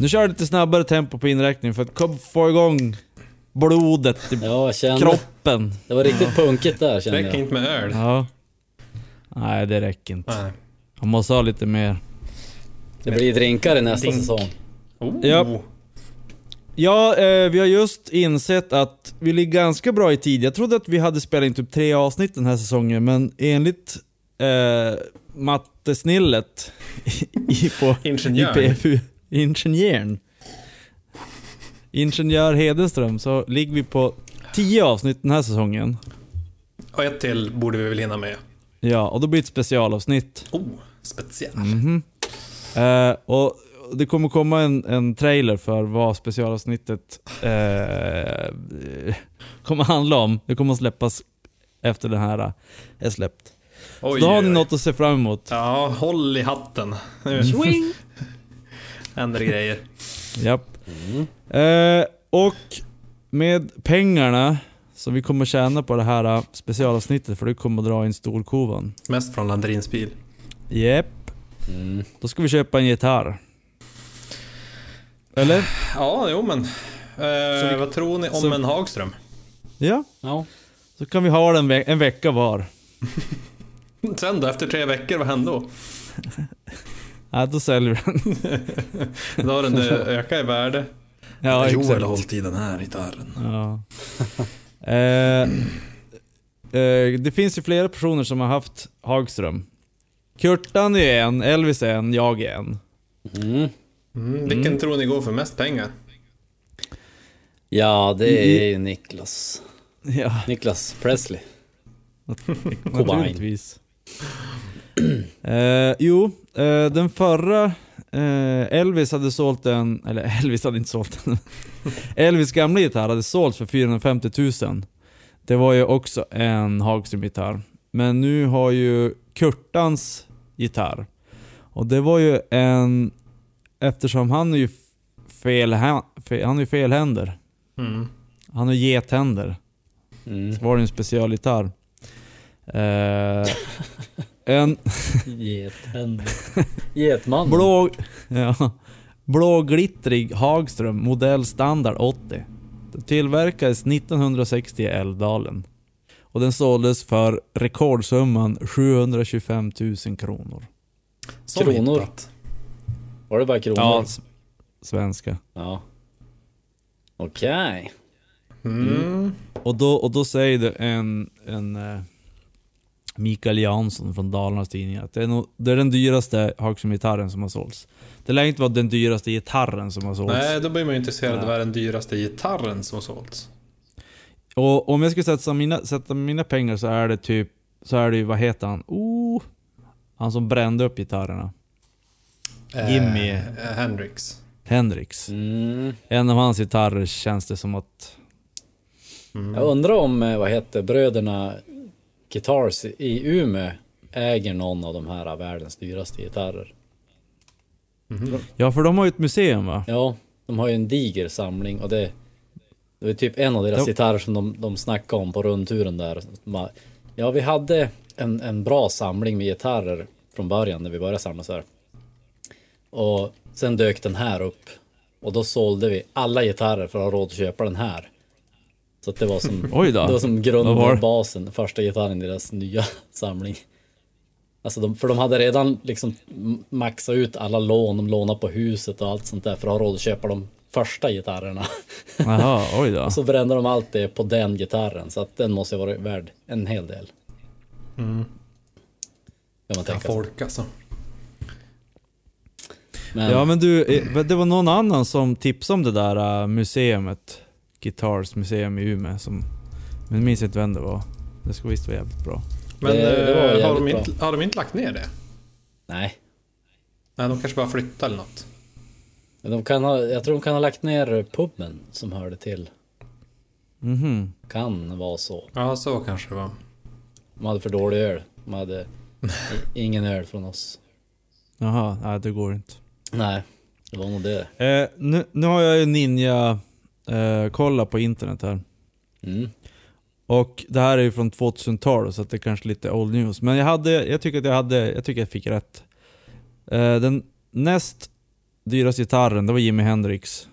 Nu kör jag lite snabbare tempo på inräkningen för att få igång blodet i Ja, kände... kroppen. Det var riktigt punkigt där kände Räcker jag. inte med öl. Ja. Nej, det räcker inte. Nej. Man måste ha lite mer. Det blir drinkar i nästa Dink. säsong. Oh. Ja. Ja, eh, vi har just insett att vi ligger ganska bra i tid. Jag trodde att vi hade spelat in typ tre avsnitt den här säsongen, men enligt eh, mattesnillet i, på, Ingenjör. i PFU, ingenjören, Ingenjör Hedenström, så ligger vi på tio avsnitt den här säsongen. Och ett till borde vi väl hinna med. Ja, och då blir det ett specialavsnitt. Oh, speciell. Mhm. Eh, och det kommer komma en, en trailer för vad specialavsnittet eh, kommer handla om. Det kommer att släppas efter den här eh, är släppt. Oj, Så då har ni något att se fram emot. Ja, håll i hatten. Nu händer grejer. Japp. Eh, och med pengarna som vi kommer tjäna på det här eh, specialavsnittet, för det kommer dra in storkovan. Mest från Landrins bil. Japp. Mm. Då ska vi köpa en gitarr. Eller? Ja, jo men. Eh, vad tror ni om så- en Hagström? Ja. Ja. Så kan vi ha den ve- en vecka var. Sen då, efter tre veckor, vad hände då? Ja, då säljer vi den. Då har den eh, ökat i värde. Ja, exakt. hållit i den här gitarren. Ja. eh, eh, det finns ju flera personer som har haft Hagström. Kurtan är en, Elvis är en, jag är en. Mm. Mm, vilken tror ni går för mest pengar? Ja, det är ju Niklas. Ja, Niklas Presley. naturligtvis. Eh, jo, eh, den förra eh, Elvis hade sålt en, eller Elvis hade inte sålt den. Elvis gamla gitarr hade sålts för 450 000. Det var ju också en Hagström-gitarr. Men nu har ju Kurtans gitarr. Och det var ju en, eftersom han är ju fel, han, fel, han är ju felhänder. Mm. Han har gethänder. Mm. Så var det en specialgitarr. Eh, en Gethänder. Getman. blå, ja, blå glittrig Hagström, modell standard 80. Den tillverkades 1960 i Älvdalen. Och den såldes för rekordsumman 725 000 kronor. Som Kronor. hittat. Var det bara kronor? Ja, s- svenska. Ja. Okej. Mm. Och då, och då säger det en, en eh, Mikael Jansson från Dalarnas Tidningar att det är, nog, det är den dyraste Hagström-gitarren som har sålts. Det lär inte vara den dyraste gitarren som har sålts. Nej, då blir man ju intresserad av Ja. vad är den dyraste gitarren som har sålts. Och om jag ska sätta mina, sätta mina pengar så är det typ, så är det ju, vad heter han? Oh, han som brände upp gitarrerna. Jimmy. Eh, eh, Hendrix. Hendrix. Mm. En av hans gitarrer känns det som att... Mm. Jag undrar om, eh, vad heter bröderna Guitars i Umeå äger någon av de här världens dyraste gitarrer. Ja, för de har ju ett museum va? Ja, de har ju en diger samling och det, det är typ en av deras Ja. gitarrer som de, de snackade om på rundturen där. De Ja, vi hade en, en bra samling med gitarrer från början när vi började samla så här. Och sen dök den här upp och då sålde vi alla gitarrer för att ha råd att köpa den här. Så att det var som, det var som grunden var och basen, första gitarren i deras nya samling. Alltså de, för de hade redan liksom maxat ut alla lån, de lånade på huset och allt sånt där för att ha råd att köpa de första gitarrerna. Jaha, oj då. Och så brände de allt det på den gitarren, så att den måste ju vara värd en hel del. Mm. Kan man Ja, tänka folk alltså. Men, Ja men du, eh, det var någon annan som tipsade om det där uh, museumet. Guitars museum i Umeå. Som, men jag minns inte vem det var. Det ska visst vara jävligt bra. Men Det- det eh, har, de inte, har de inte lagt ner det? Nej, Nej, de kanske bara flyttar eller något. Men de kan ha, jag tror de kan ha lagt ner puben som hörde till. Mhm. Kan vara så. Ja, så kanske det var. De hade för dålig öl. De hade ingen öl från oss. Jaha, nej det går inte. Nej, det var nog det. Eh, nu, nu har jag ju Ninja eh, kolla på internet här. Mm. Och det här är ju från 2012 så det är kanske lite old news. Men jag, hade, jag tycker att jag hade, jag tycker jag fick rätt. Eh, den näst dyraste gitarren, det var Jimi Hendrix.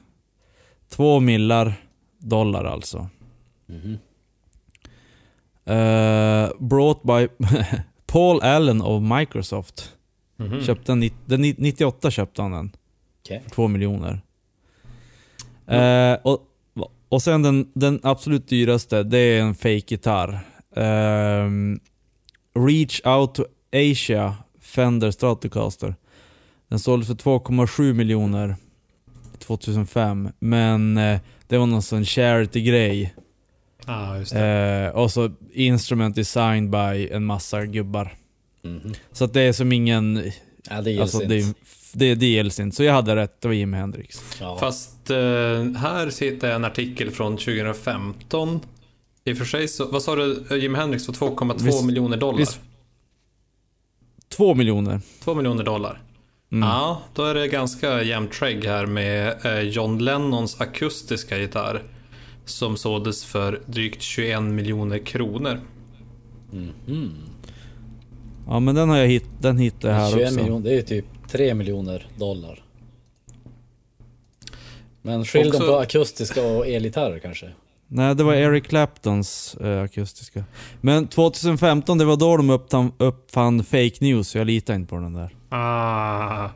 Två millar dollar alltså. Mhm. Eh, brought by Paul Allen of Microsoft. Mhm. Köpte den, den, nitt- 98 köpte han den. Okej. För 2 miljoner. Eh, och, och sen den, den absolut dyraste, det är en fake-gitarr. Ehm, Reach Out to Asia Fender Stratocaster. Den såldes för 2,7 miljoner 2005. Men eh, det var någon sån charity-grej. Ja, just det. Eh, och så instrument designed by en massa gubbar. Så att det är som ingen... Ja, det gills Alltså inte. det, det, det gills inte. Så jag hade rätt, det var Jimi Hendrix. Ja. Fast eh, här hittar jag en artikel från 2015. I och för sig så, vad sa du, Jimi Hendrix för 2,2 Visst- miljoner dollar? visst- Två miljoner. 2 miljoner dollar. Mm. Ja, då är det ganska jämnt skägg här med eh, John Lennons akustiska gitarr. Som såldes för drygt 21 miljoner kronor. Mhm. Ja men den har jag hitt, den hittade jag här 21 också. miljoner, det är ju typ 3 miljoner dollar. Men skilj dem Också- på akustiska och elgitarrer kanske? Nej det var Eric Claptons eh, akustiska. Men 2015, det var då de uppfann, uppfann fake news, jag litar inte på den där. Ah.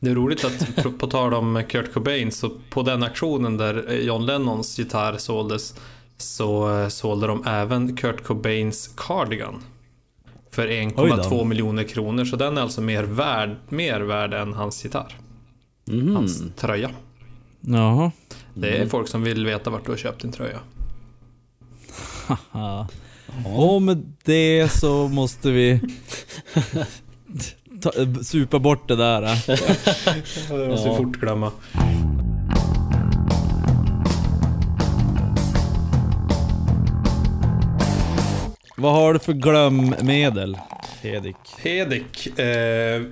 Det är roligt att, på, tal om Kurt Cobain, så på den auktionen där John Lennons gitarr såldes så eh, sålde de även Kurt Cobains Cardigan. För Oj 1,2 då. miljoner kronor, så den är alltså mer värd, mer värd än hans gitarr. Mhm. Hans tröja. Jaha. Det är folk som vill veta vart du har köpt din tröja. Ja. Och med det så måste vi ta, supa bort det där. eh. Det måste vi fort glömma. Vad har du för glömmedel, Hedik? Hedik eh,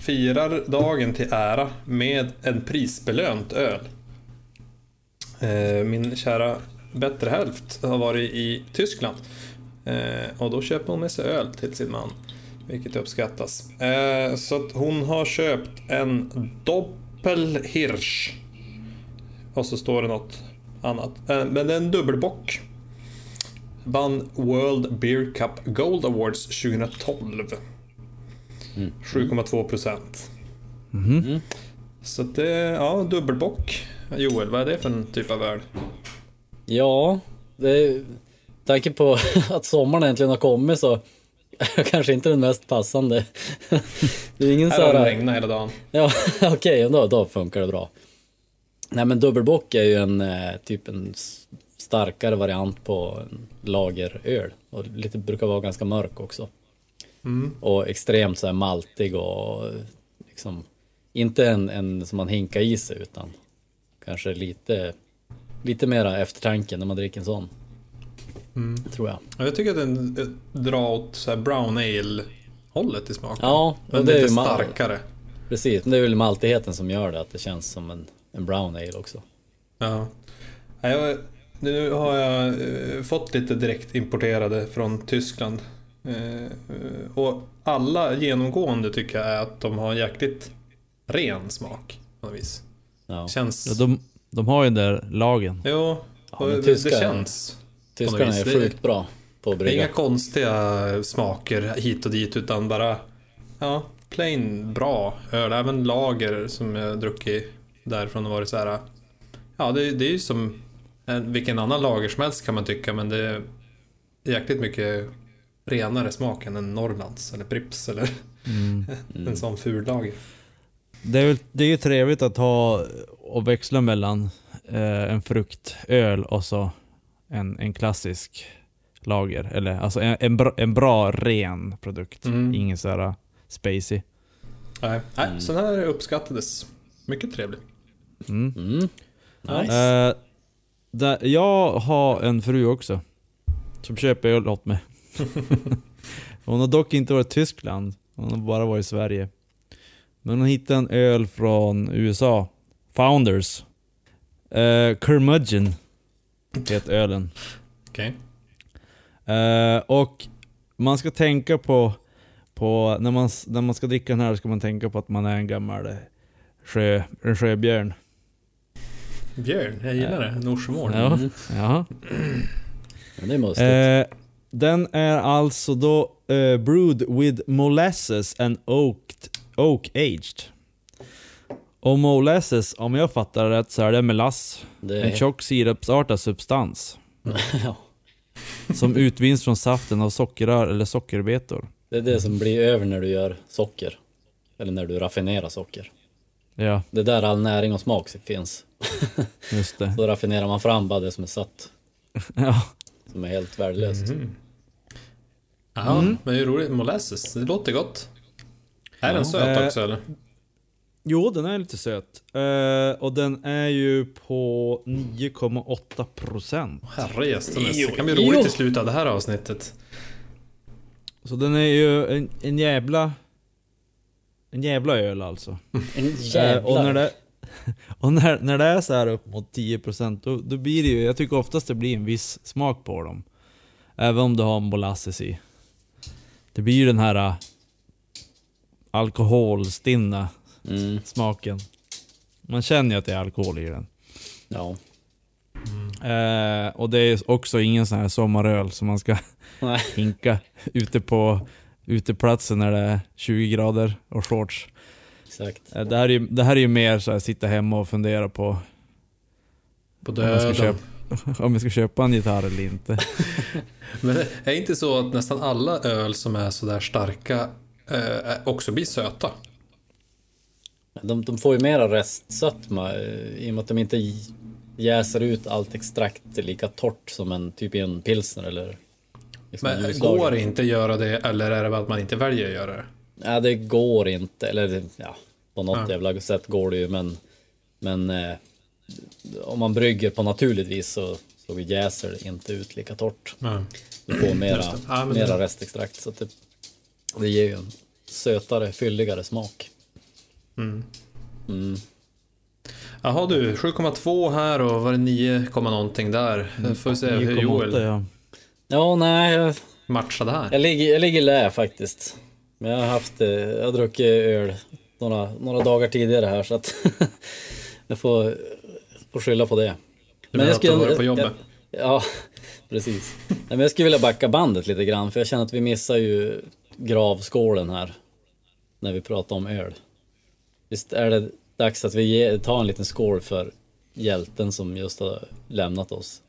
firar dagen till ära med en prisbelönt öl. Eh, min kära bättre hälft har varit i Tyskland. Eh, och då köper hon med sig öl till sin man. Vilket uppskattas. Eh, så att hon har köpt en Doppelhirsch. Och så står det något annat. Eh, men det är en dubbelbock. Vann World Beer Cup Gold Awards 2012. 7,2 procent. Mhm. Så att det, ja, dubbelbock. Joel, vad är det för en typ av öl? Ja, det tanke på att sommaren äntligen har kommit så kanske inte den mest passande. Det är ingen Här har det regnat hela dagen. Ja, okej, då, då funkar det bra. Nej men dubbelbock är ju en eh, typ en starkare variant på en lageröl. Och lite brukar vara ganska mörk också. Mm. Och extremt så här maltig och liksom inte en, en som man hinkar i sig utan kanske lite lite mera eftertanke när man dricker en sån. Mm. Tror jag. Ja, Jag tycker att den eh, drar åt så här brown ale hållet i smaken. Ja, Men det är lite starkare. Precis, men det är väl maltigheten som gör det att det känns som en, en brown ale också. Ja. Ja, Jag, nu har jag eh, fått lite direkt importerade från Tyskland. Eh, och alla genomgående tycker jag är att de har jäkligt ren smak. På något vis. Ja. Känns... Ja, de, de har ju den där lagen. Jo, Ja, det, tyska- det känns. Tyskarna är sjukt bra på att Det är inga brygga. konstiga smaker hit och dit utan bara ja, plain bra öl. Även lager som jag druckit därifrån har varit så här. Ja, det, det är ju som en, vilken annan lager som helst kan man tycka men det är jäkligt mycket renare smak än en Norrlands eller Pripps eller en sån ful lager. Det är, väl- det är ju trevligt att ha och växla mellan eh, en fruktöl och så en, en klassisk lager. Eller alltså en, en, bra, en bra ren produkt. Mm. Ingen så här spacey. Nej, Nej så den här uppskattades. Mycket trevlig. Mm. Mm. Nice. Eh, där, jag har en fru också. Som köper öl åt mig. hon har dock inte varit i Tyskland. Hon har bara varit i Sverige. Men hon hittade en öl från USA. Founders. Uh, Curmudgeon heter ölen. Okej. Eh, och man ska tänka på, på när, man, när man ska dricka den här ska man tänka på att man är en gammal sjö, en sjöbjörn. Björn, jag gillar det. Norsmål. Ja, Mm. ja. Men det är mustigt. Eh, den är alltså då eh, brewed with molasses and oaked, oak aged. Och molasses, om jag fattar rätt så är det melass. det En tjock sirapsartad substans. ja, Som utvinns från saften av sockerrör eller sockerbetor. det är det som blir över när du gör socker. Eller när du raffinerar socker. Ja, Det är där all näring och smak finns. Just det. Då raffinerar man fram bara det som är sött. Ja, Som är helt värdelöst. Mhm. Ja, men det är roligt. Molasses, det låter gott. Är den söt Eh, också eller? Jo, den är lite söt. Eh, och den är ju på 9,8%. Herrejösses, Jo, det kan bli jo. roligt i slutet av det här avsnittet. Så den är ju en, en jävla... En jävla öl alltså. En Eh, jävla... och när det, och när, när det är så här upp mot 10% då, då blir det ju, jag tycker oftast det blir en viss smak på dem. Även om du har molasses i. Det blir ju den här äh, alkoholstinna Mm, smaken. Man känner ju att det är alkohol i den. ja. Eh, och det är också ingen sån här sommaröl som man ska hinka ute på uteplatsen när det är 20 grader och shorts. Exakt. Eh, Det här är ju, det här är ju mer så här, sitta hemma och fundera på På om jag, ska döden. köpa, om jag ska köpa en gitarr eller inte. Men det är inte så att nästan alla öl som är sådär starka eh, också blir söta? De, de får ju mera restsötma eh, i och med att de inte jäser ut allt extrakt lika torrt som en typ i en pilsner eller liksom en Men går det inte att göra det eller är det bara att man inte väljer att göra det? Ja, det går inte. Eller ja, på något Ja. jävla sätt går det ju men men eh, om man brygger på naturligt vis så, så jäser det inte ut lika torrt. Ja. Du får mera. Ja, mera det- restextrakt så att det, det ger ju en sötare, fylligare smak. Mm. Mm. Jaha du, 7,2 här och var det 9, komma någonting där. Får vi se hur 9,8, Joel ja. Ja, nej, matchade här. jag, ligger, jag ligger lä faktiskt. Men jag har haft, eh, jag har druckit öl några, några dagar tidigare här så att jag får, får skylla på det. Du menar att du har varit på jobbet? Jag, ja, precis. Nej, men jag skulle vilja backa bandet lite grann för jag känner att vi missar ju gravskålen här. När vi pratar om öl. Visst är det dags att vi ge, tar en liten skål för hjälten som just har lämnat oss.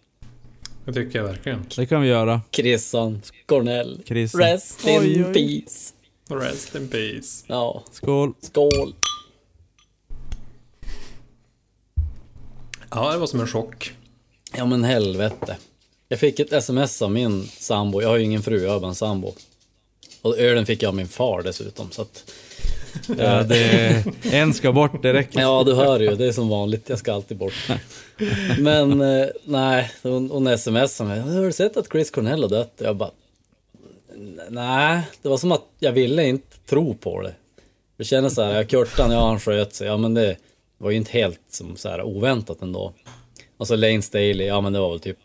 Det tycker jag verkligen. Det kan vi göra. Christian Cornell. Christian. Rest in Oj, oj. peace. Rest in peace. Ja, Skål. skål. Ja, det var som en chock. Ja men helvete. Jag fick ett sms av min sambo. Jag har ju ingen fru, jag har bara en sambo. Och ölen fick jag av min far dessutom. Så att, Ja, det, en ska bort direkt. ja, du hör ju. Det är som vanligt. Jag ska alltid bort. Men eh, nej, hon, hon smsade mig. Har du sett att Chris Cornell har dött? Jag bara... Nej, det var som att jag ville inte tro på det. Det kändes så här, ja, Kurtan, ja han sköt sig. Ja men det var ju inte helt som så här oväntat ändå. Och så Lane Staley, ja men det var väl typ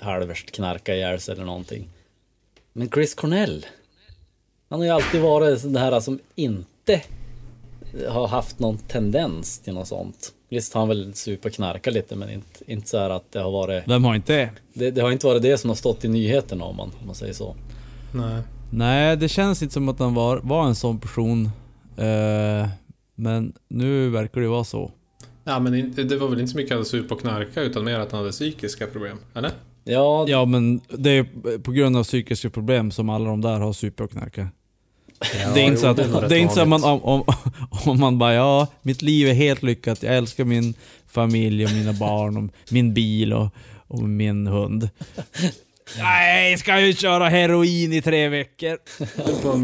halvvärst knarka ihjäl sig eller någonting. Men Chris Cornell, han har ju alltid varit den här som inte har haft någon tendens till något sånt. Visst har han väl super knarka lite men inte, inte så här att det har varit Vem har inte det? det, det har inte varit det som har stått i nyheterna om man, om man säger så. Nej. Nej, det känns inte som att han var, var en sån person. Eh, men nu verkar det vara så. Ja, men det var väl inte så mycket att han super och knarka utan mer att han hade psykiska problem, eller? Ja, Ja men det är på grund av psykiska problem som alla de där har super och knarka. det är inte så att, det är det inte så att man, om, om, om man bara ja, mitt liv är helt lyckat, jag älskar min familj och mina barn och min bil och, och min hund. Nej, ska ju köra heroin i tre veckor.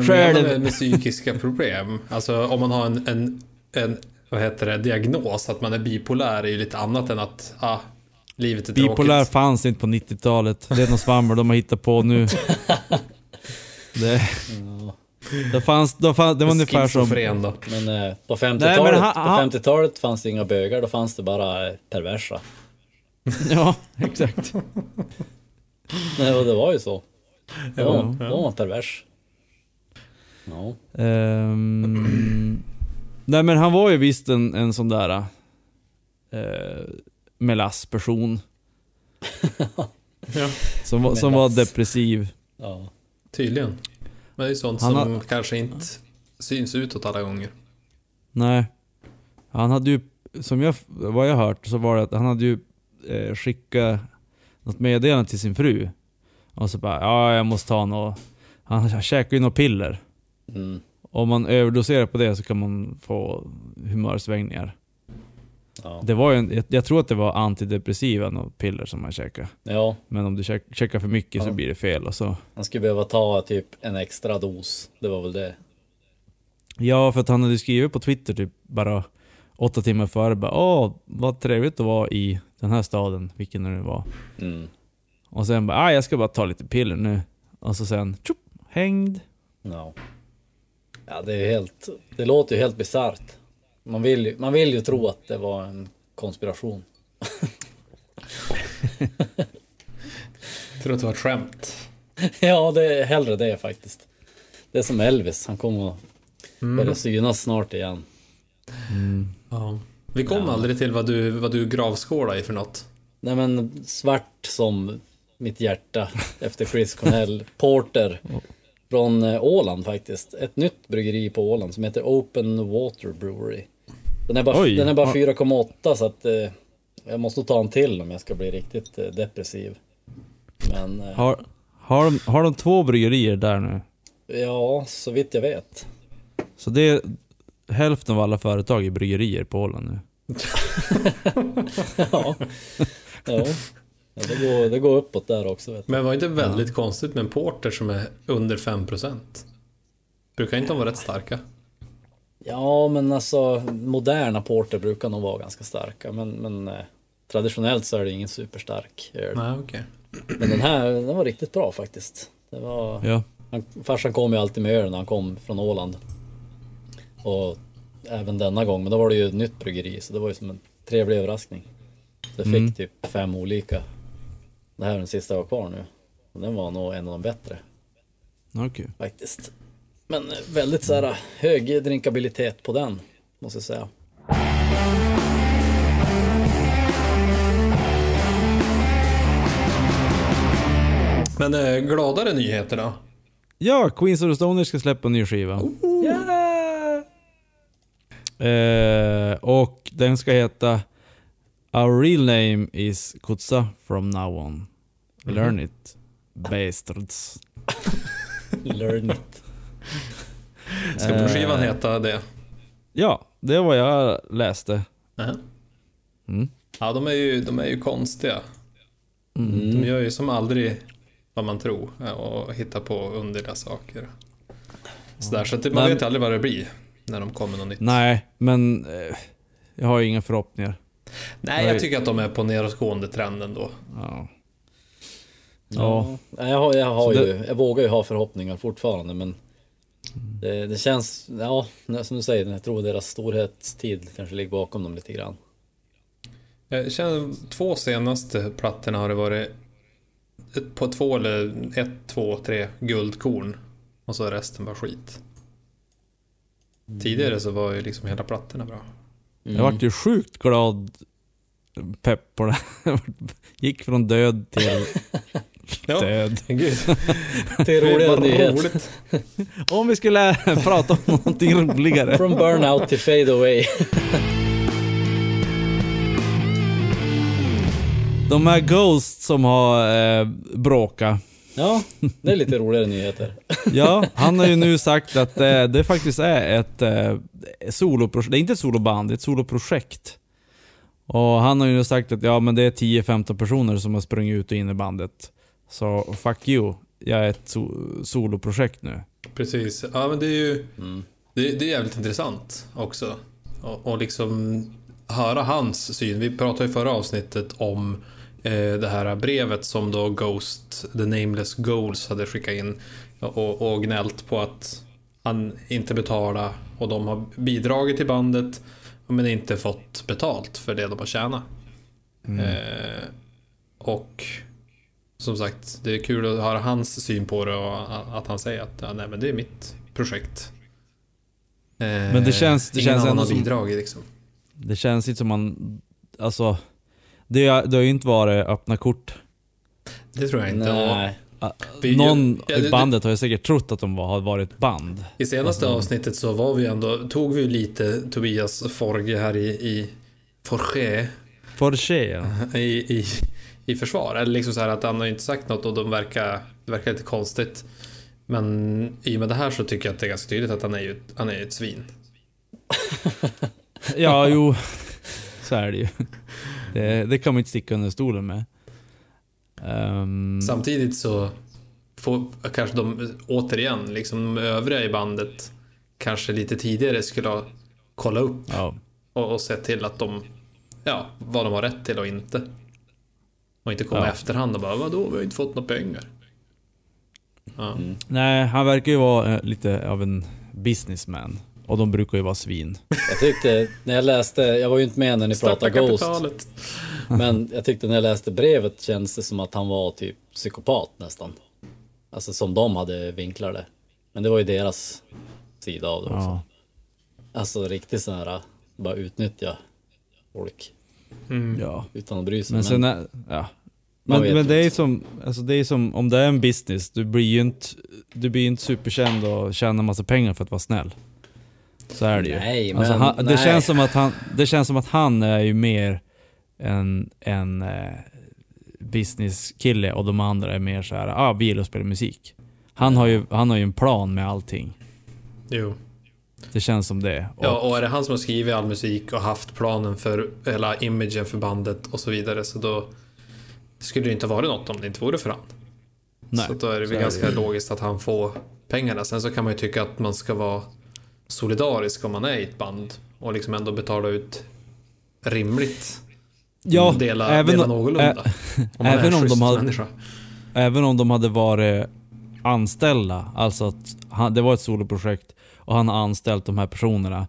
Själv. med, med psykiska problem. Alltså om man har en, en, en vad heter det, diagnos, att man är bipolär är ju lite annat än att ah, livet är Bipolär tråkigt. fanns inte på 90-talet. Det är något svammel de har hittat på nu. Det, det, fanns, det, fanns, det var ungefär som... Då. men eh, på Nej, 50-talet men han- på han- 50-talet fanns det inga bögar, då fanns det bara perversa. Ja, exakt. Nej, och det var ju så. Det var, det var en pervers. Ja. Ehm, nej men han var ju visst en, en sån där uh, melassperson. Ja, Som, var- som var depressiv. ja. tydligen. Men det är sånt Han som har- kanske inte syns utåt alla gånger. Nej. Han hade ju, som jag, vad jag hört, så var det att han hade ju eh, skickat något meddelande till sin fru. Och så bara, ja jag måste ta något. Han käkar ju något piller. Mm. Om man överdoserar på det så kan man få humörsvängningar. Ja. Det var en, jag, jag tror att det var antidepressiva piller som man käkade. ja, Men om du käk, käkar för mycket så Ja. blir det fel och så. han skulle behöva ta typ en extra dos. Det var väl det. Ja, för att han hade skrivit på Twitter typ bara åtta timmar före bara Åh, vad trevligt att vara i den här staden, vilken det nu var. Mm. Och sen bara, ah, jag ska bara ta lite piller nu. Och så sen, tjopp, hängd. Ja. ja, det är helt... Det låter ju helt bisarrt. Man vill, ju, man vill ju tro att det var en konspiration. Tror att det var ett skämt. ja, det är hellre det faktiskt. Det är som Elvis, han kommer att börja synas snart igen. Ja. Vi kom Ja. aldrig till vad du, vad du gravskålade i för något. Nej men svart som mitt hjärta efter Chris Cornell. Porter. Från eh, Åland faktiskt. Ett nytt bryggeri på Åland som heter Open Water Brewery. Den är bara, Oj. den är bara Ja. 4,8 så att eh, jag måste ta en till om jag ska bli riktigt eh, depressiv. Men eh, Har, har, de, har de två bryggerier där nu? ja, så vitt jag vet. Så det är hälften av alla företag i bryggerier på Åland nu. ja. ja. Ja, det, går, det går uppåt där också. Men var inte väldigt konstigt med en porter som är under 5%? Brukar inte de vara rätt starka? Ja, men alltså moderna porter brukar nog vara ganska starka. Men, men eh, traditionellt så är det ingen superstark öl. Nej, okej. Men den här, den var riktigt bra faktiskt. Det var, Ja. han, farsan kom ju alltid med öl när han kom från Åland. Och även denna gång, men då var det ju ett nytt bryggeri så det var ju som en trevlig överraskning. Det fick Mm. typ fem olika. Det här är den sista jag har kvar nu. Och den var nog en av de bättre Okej. faktiskt. Men eh, väldigt så här hög drinkabilitet på den, måste jag säga. Men eh, gladare nyheter då? Ja, Queens of the Stoners ska släppa en ny skiva. Eh, och den ska heta Our real name is Kutsa from now on. Learn it. Bastards. Learn it. Ska Eh. skivan heta det? Ja, det var jag läste. Mm. Ja, de är ju, de är ju konstiga. De gör ju som aldrig vad man tror eh, och hittar på underliga saker. Sådär, så att det, man Men- vet aldrig vad det blir när de kommer något nytt. Nej, men eh, jag har ju inga förhoppningar. Nej, jag tycker att de är på nedåtgående trenden då. Ja. Ja. Ja, jag, har, jag, har ju, jag vågar ju ha förhoppningar fortfarande men det, det känns, ja som du säger, jag tror deras storhetstid kanske ligger bakom dem lite grann. Jag känner två senaste plattorna har det varit ett, på två eller ett, två, tre guldkorn. Och så är resten bara skit. Tidigare så var ju liksom hela plattorna bra. Jag vart ju sjukt glad pepp på det. Gick från död till Ja, död. gud. Till roliga Vad nyhet. roligt. Om vi skulle prata om någonting roligare. From burnout till fade away. De här Ghost som har eh, bråkat. Ja, det är lite roligare nyheter. Ja, han har ju nu sagt att eh, det faktiskt är ett eh, soloprojekt. Det är inte ett soloband, det är ett soloprojekt. Och han har ju nu sagt att ja men det är 10-15 personer som har sprungit ut och in i bandet. Så fuck you, jag är ett so- soloprojekt nu. Precis. Ja, men det är ju Mm. det, det är jävligt intressant också. Och, och liksom höra hans syn. Vi pratade i förra avsnittet om det här brevet som då Ghost, The Nameless Goals, hade skickat in och, och gnällt på att han inte betalar och de har bidragit till bandet men inte fått betalt för det de har tjänat. Eh, och som sagt, det är kul att höra hans syn på det och att han säger att ja, nej, men det är mitt projekt. Eh, Men det känns- det ingen känns ändå som- bidragit liksom. Det känns inte som man, alltså, det, det har ju inte varit öppna kort. Det tror jag inte. Nej. Vi- Någon ja, det- i bandet har ju säkert trott att de var, har varit band. I senaste Alltså- avsnittet så var vi ändå, tog vi lite Tobias Forge här i, i Forge Forche, ja. i, i, i försvar. Eller liksom så här att han har inte sagt något och de verkar, det verkar lite konstigt. Men i och med det här så tycker jag att det är ganska tydligt att han är ju, han är ju ett svin. Ja, jo. Så är det ju. Det, det kan man inte sticka under stolen med. Ehm, Samtidigt så får kanske de återigen, liksom de övriga i bandet kanske lite tidigare skulle ha kollat upp ja. och, och sett till att de, ja, vad de har rätt till och inte. Och inte komma Ja. i efterhand och bara, vadå, vi har inte fått några pengar. Ja. Mm. Nej, han verkar ju vara eh, lite av en businessman. Och de brukar ju vara svin. Jag tyckte, när jag läste, jag var ju inte med när ni Starta pratade Ghost. kapitalet. Men jag tyckte när jag läste brevet känns det som att han var typ psykopat nästan. Alltså som de hade vinklar det. Men det var ju deras sida av det också. Ja. Alltså riktigt sån här, bara utnyttja folk Mm. ja. utan att bry sig. Men sen är, ja. Men, men det är som, alltså det är som, om det är en business, du blir ju inte, du blir inte superkänd och tjänar massa pengar för att vara snäll. Så är det ju. Nej, Alltså, men han, det, nej. känns som att han, det känns som att han är ju mer en, en eh, businesskille och de andra är mer så här, ah, vi gillar att spela musik. Han har, ju, han har ju en plan med allting. Jo. Det känns som det. Och, Ja, och är det han som har skrivit all musik och haft planen för hela imagen för bandet och så vidare så då skulle det inte ha varit något om det inte vore för han. nej, så då är det väl ganska det. logiskt att han får pengarna. Sen så kan man ju tycka att man ska vara solidarisk om man är i ett band och liksom ändå betala ut rimligt. ja, dela, även, dela ä- någorlunda. om man även är om de hade- människa. även om de hade varit anställda, alltså att han, det var ett soloprojekt och han har anställt de här personerna.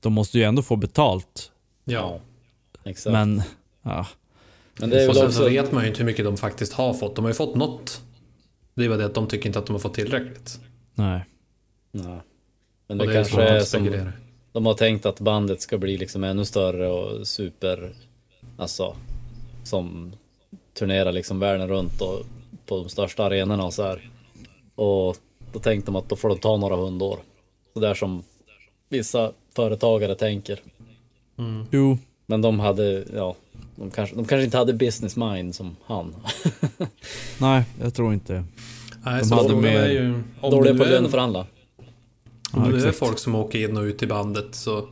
De måste ju ändå få betalt. Ja. Exakt. Men, ja. Men det är Och sen så vet man ju inte hur mycket de faktiskt har fått. De har ju fått något. Det är bara det att de tycker inte att de har fått tillräckligt. Nej. Nej. Men det, det kanske är som... spekulerar. De har tänkt att bandet ska bli liksom ännu större och super... Alltså... Som turnerar liksom världen runt och på de största arenorna och så här. Och då tänkte de att då får de ta några hundår. Så där som vissa företagare tänker. Jo, Men de hade, ja, de kanske, de kanske inte hade business mind som han. nej, jag tror inte. Nej, De så hade mer- är ju... Om Dåliga du på löneförhandla. Om Ja, det är folk som åker in och ut i bandet så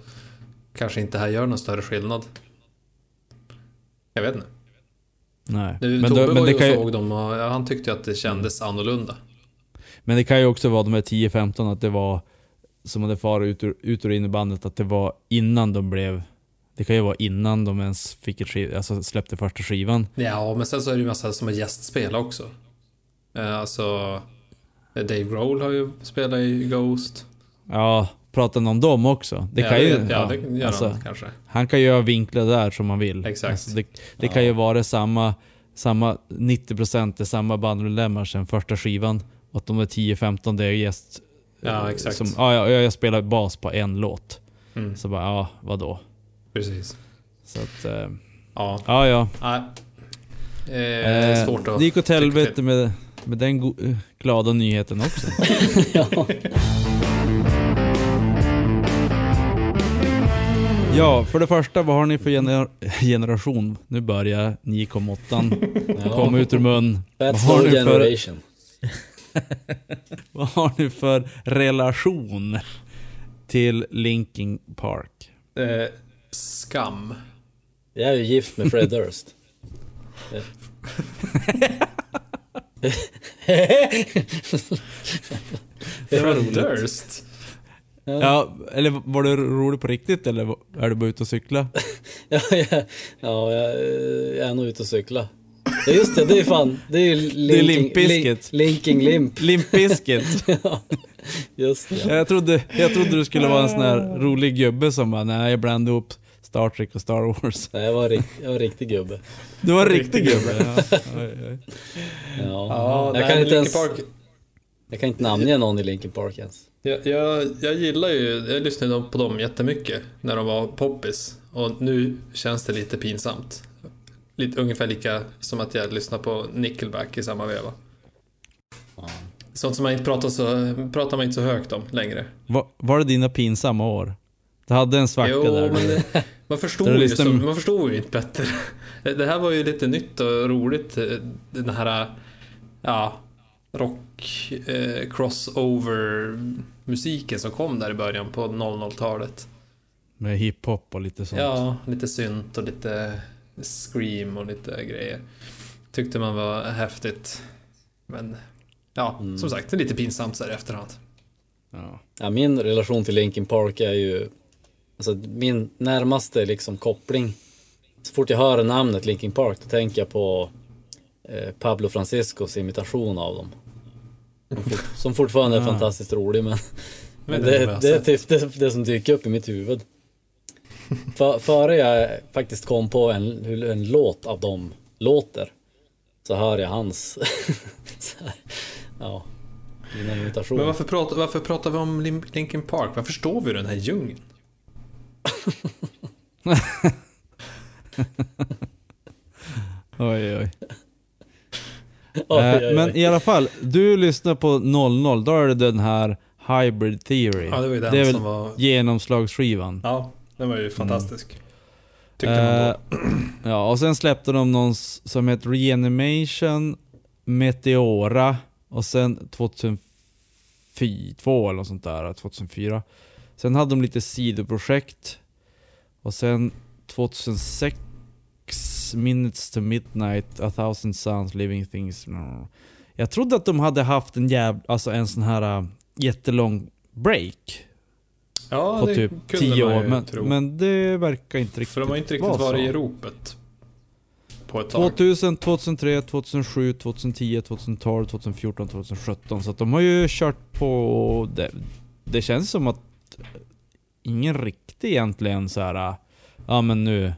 kanske inte det här gör någon större skillnad. Jag vet inte. Nej. Nu, Men, Tobbe då, var men, ju det och kan ju, såg dem och han tyckte ju att det kändes annorlunda. men det kan ju också vara de här 10-15 att det var som hade farit ut, ur- ut och in i bandet, att det var innan de blev det kan ju vara innan de ens fick ett skiv, alltså släppte första skivan. Ja, men sen så är det ju massa som har gästspela också. Eh, Alltså... Dave Grohl har ju spelat i Ghost. Ja, pratade om dem också. Det ja, kan ju, det, ja, det gör alltså, han kanske. Han kan ju göra vinklar där som man vill. Exakt. Alltså det det kan ju vara samma, samma 90% är samma bandmedlemmar sen första skivan. Och att de är 10-15 det är gäst... Ja, exakt. Som, ja, ja, jag spelar bas på en låt. Mm, Så bara, ja, vadå? precis. Så att, eh, Ja, ja ja. nej. Eh, Eh, svårt att... det gick åt helvete med, med den eh, glada nyheten också. ja. Ja, för det första, vad har ni för gener generation? Nu börjar 9,8 komma ut ur mun. Vad That's har no ni för- generation. Vad har ni för relation till Linkin Park? Eh, skam. Jag är ju gift med Fred Durst. Det var Fred roligt. Durst. Ja, eller var det roligt på riktigt eller är du bara ute och cykla? Ja, ja, ja jag, jag är nog ute och cykla. Ja just det, det är fan, det är ju Det är Limp Linking Limp. Limp Bizkit. Ja, just det. Jag trodde, jag trodde du skulle vara en sån här rolig gubbe som bara, nej jag blandade ihop Star Trek och Star Wars. Nej, jag var, rikt, jag var riktig gubbe. Du var Riktig gubbe. Ja. Oj, oj. Ja. Ja, jag, nej, kan inte ens, Park, jag kan inte namnge någon i Linkin Park ens. jag, jag, jag gillar ju, jag lyssnade på dem jättemycket när de var poppis. Och nu känns det lite pinsamt. Lite, ungefär lika som att jag lyssnar på Nickelback i samma veva. Ja. Sånt som man inte pratar, så, pratar man inte så högt om längre. Var, var det dina pinsamma år? Du hade en svacka Jo, där. men det, man, förstod ju så, man förstod ju inte bättre. Det det här var ju lite nytt och roligt. eh, Den här, ja, rock eh, crossover musiken som kom där i början på 00-talet. Med hiphop och lite sånt. Ja, lite synt och lite scream och lite grejer. Tyckte man var häftigt. Men ja, Mm. som sagt, det är lite pinsamt så här i efterhand. Ja. Ja, min relation till Linkin Park är ju Alltså min närmaste liksom koppling Så fort jag hör namnet Linkin Park då tänker jag på Pablo Franciscos imitation av dem Som, fort, som fortfarande är fantastiskt rolig men, men det det, är typ det, det som dyker upp i mitt huvud För, Före jag faktiskt kom på en, en låt av dem låter Så hör jag hans Ja Mina imitationer Men varför pratar, varför pratar vi om Lin- Linkin Park? Varför står vi i den här djungeln? Oj, oj. Oj, Eh. Men i alla fall, du lyssnar på 00, då är det den här Hybrid Theory. Ja, det var ju den det är väl som var... genomslagsskivan. Ja, den var ju fantastisk. Tyckte man Eh, då. ja, och sen släppte de någon som heter Reanimation, Meteora och sen 2002 eller något sånt där, 2004. Sen hade de lite sidoprojekt. Och sen 2006 Minutes to Midnight, A Thousand Suns, Living Things. Jag trodde att de hade haft en jäv, alltså en sån här äh, jättelång break Ja, på det typ kunde 10 man år. ju Men, tro. men det verkar inte riktigt För de har inte riktigt varit i ropet. På ett tag. 2000, 2003, 2007, 2010, 2012, 2014, 2017. Så att de har ju kört på... Det, det känns som att ingen riktigt egentligen så här. Ja men nu...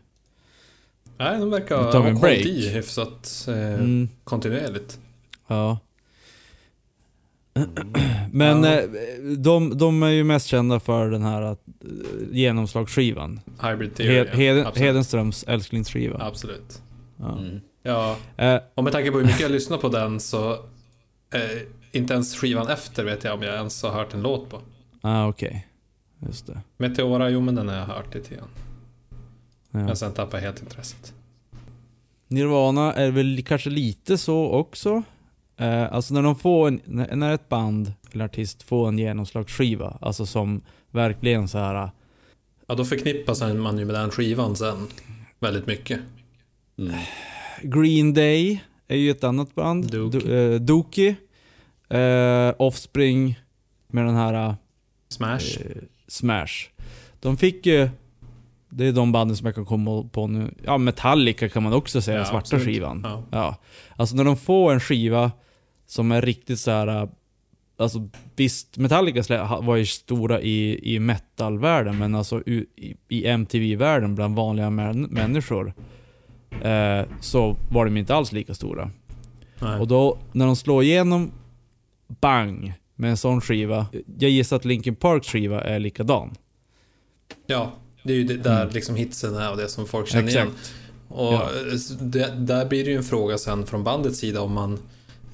Nej, de verkar ha hållit i hyfsat eh, Mm, kontinuerligt. ja. Men Ja. eh, de, de är ju mest kända för den här eh, genomslagsskivan. Hybrid Theory. Hed. Heden. Hedenströms älsklingsskiva. Absolut. Ja. Mm. Ja, Eh, och med tanke på hur mycket jag lyssnar på den så eh, inte ens skivan efter vet jag om jag ens har hört en låt på. ah, okej. Just det. Meteora, jo men den har jag hört lite grann. Ja. Men sen tappade jag helt intresset. Nirvana är väl kanske lite så också. Eh, alltså när de får en, när ett band eller artist får en genomslagsskiva, alltså som verkligen så här. Ja, då förknippas man ju med den skivan sen. Väldigt mycket. Mm. Green Day är ju ett annat band. Dookie. Do, eh, Dookie. Eh, Offspring med den här eh, Smash. Smash. De fick ju, det är de banden som jag kan komma på nu. Ja, Metallica kan man också säga, Ja, svarta absolut. skivan. Ja. Ja. Alltså när de får en skiva som är riktigt så här. Alltså visst, Metallica var ju stora i, i metalvärlden, men alltså i, i MTV-världen bland vanliga män, människor. Eh, så var de inte alls lika stora. Nej. Och då, när de slår igenom, bang, med en sån skiva. Jag gissar att Linkin Parks skiva är likadan. Ja, det är ju det där Mm. liksom hitsen är och det som folk känner igen. Exakt. Och Ja. det, där blir det ju en fråga sen från bandets sida om man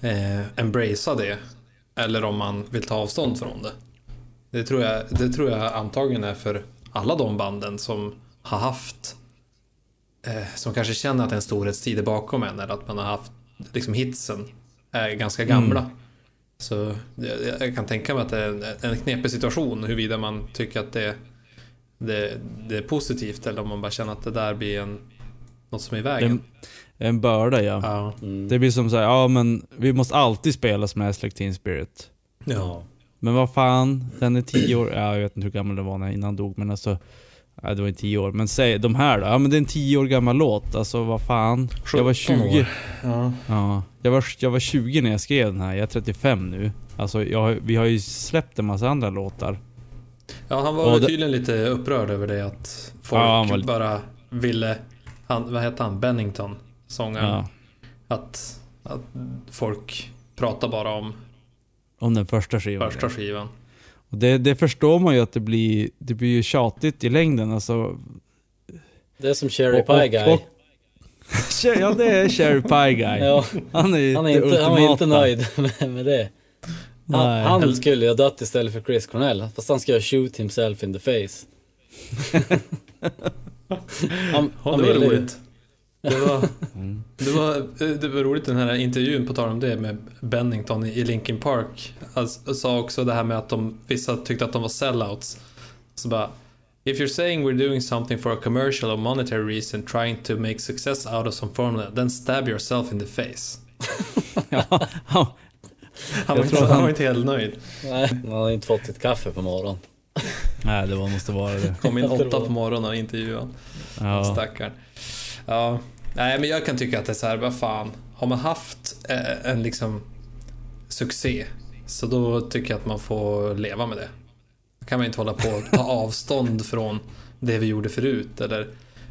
eh, embracear det. Eller om man vill ta avstånd från det. Det tror, jag, det tror jag antagligen är för alla de banden som har haft eh, som kanske känner att en storhetstid är bakom en eller att man har haft liksom hitsen är ganska gamla. Mm. Så jag, jag kan tänka mig att det är en, en knepig situation huruvida man tycker att det, det, det är positivt eller om man bara känner att det där blir en, något som är i vägen. En börda ja. Ja. Mm. Det blir som såhär, ja men vi måste alltid spela Smash Like Teen Spirit. Ja. Men vad fan, den är 10 år, ja, jag vet inte hur gammal den var när innan han dog men alltså Ja, det var inte 10 år, men säg de här då, ja men det är en 10 år gammal låt, alltså vad fan. Jag var 17 20, år. Ja. ja, jag var, jag var 20 när jag skrev den här, jag är 35 nu. Alltså jag, vi har ju släppt en massa andra låtar. Ja, han var Och det- tydligen lite upprörd över det att folk Ja, var bara ville... Han, vad hette han? Bennington, sångaren. Ja. Att, att folk pratar bara om Om den första skivan. första skivan. Och det, det förstår man ju att det blir, det blir ju tjatigt i längden alltså. Det är som Cherry Och- Pie och- Guy. och- Ja det är Cherry Pie Guy. Ja, Han är, han, är inte, han var inte nöjd med, med det. Han, Nej. han skulle ju ha dött istället för Chris Cornell. Fast han ska ju shoot himself in the face. han, Ja, det var roligt. Det var, det, var, det var roligt den här intervjun, på tal om det, med Bennington i Linkin Park. Han s- sa också det här med att de, vissa tyckte att de var sellouts. Så bara, If you're saying we're doing something for a commercial or monetary reason, trying to make success out of some formula, then stab yourself in the face. Ja, han, var, inte, han han- var inte helt nöjd. Nej, han har inte fått sitt kaffe på morgonen. nej det var, måste vara det. Kom in åtta på morgonen och intervjuade Ja. Stackarn. Ja, nej men jag kan tycka att det är så här, vad fan. Har man haft eh, en liksom succé, så då tycker jag att man får leva med det. Då kan man inte hålla på och ta avstånd från det vi gjorde förut eller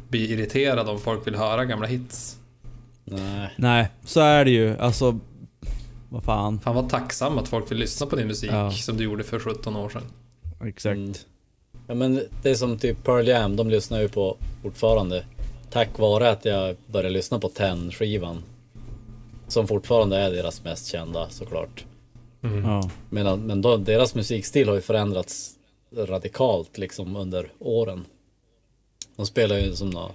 bli irriterad om folk vill höra gamla hits. Nej. Nej, så är det ju. Alltså, vad fan. Fan var tacksam att folk vill lyssna på din musik Ja. som du gjorde för 17 år sedan. Exakt. Mm. Ja men det är som typ Pearl Jam, de lyssnar ju på fortfarande. Tack vare att jag började lyssna på Ten-skivan. Som fortfarande är deras mest kända såklart. Mm. Ja. Men, men då, deras musikstil har ju förändrats radikalt liksom under åren. De spelar ju som något,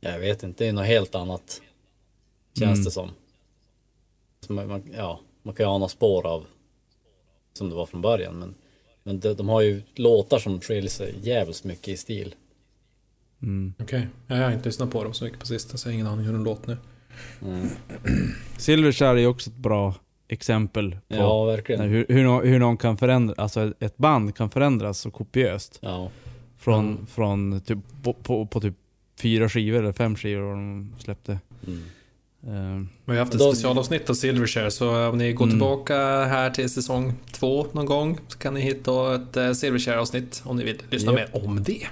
jag vet inte, det är något helt annat. Känns Mm. det som. Som man, ja, man kan ju ana spår av som det var från början. Men, men de, de har ju låtar som skiljer sig jävligt mycket i stil. Mm. Okej, jag har inte lyssnat på dem så mycket på sistone så jag har ingen aning hur de låter nu. Mm. Silverchair är ju också ett bra exempel på Ja, hur, hur, hur någon kan förändra, alltså ett band kan förändras så kopiöst. Ja. Från, Mm. från typ, på, på, på typ fyra skivor eller fem skivor de släppte. Mm. Eh, Vi har haft ett specialavsnitt av Silvershare så om ni går Mm. tillbaka här till säsong två någon gång så kan ni hitta ett eh, Silvershare-avsnitt om ni vill lyssna Japp. mer om det.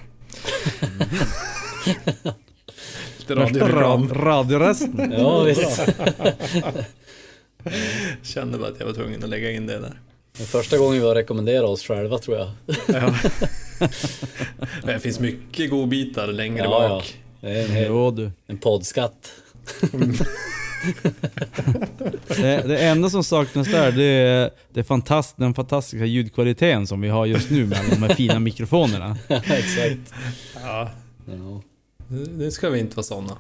Lite radioreklam. rad, radiorösten. Ja, visst. Kände bara att jag var tvungen att lägga in det där. Den första gången vi har rekommenderat oss själva tror jag. Ja. det finns mycket godbitar längre Ja, ja. bak. Det är en, hel, Jo du. en poddskatt. Det, det enda som saknas där, det är det fantast, den fantastiska ljudkvaliteten som vi har just nu med de här fina mikrofonerna. Exakt. Ja, nu ska vi inte vara sådana.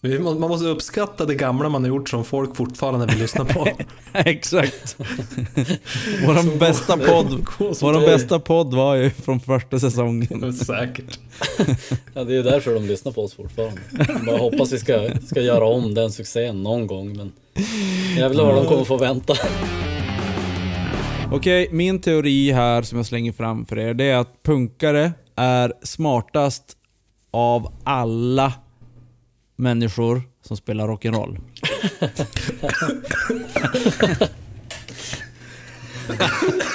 Man måste uppskatta det gamla man har gjort som folk fortfarande vill lyssna på. Exakt. Vår bästa podd, vår bästa podd var ju från första säsongen. Säkert. ja, det är ju därför de lyssnar på oss fortfarande. Jag bara hoppas vi ska, ska göra om den succén någon gång. Men jävlar vad de kommer få vänta. Okej, min teori här som jag slänger fram för er, det är att punkare är smartast av alla människor som spelar rock'n'roll.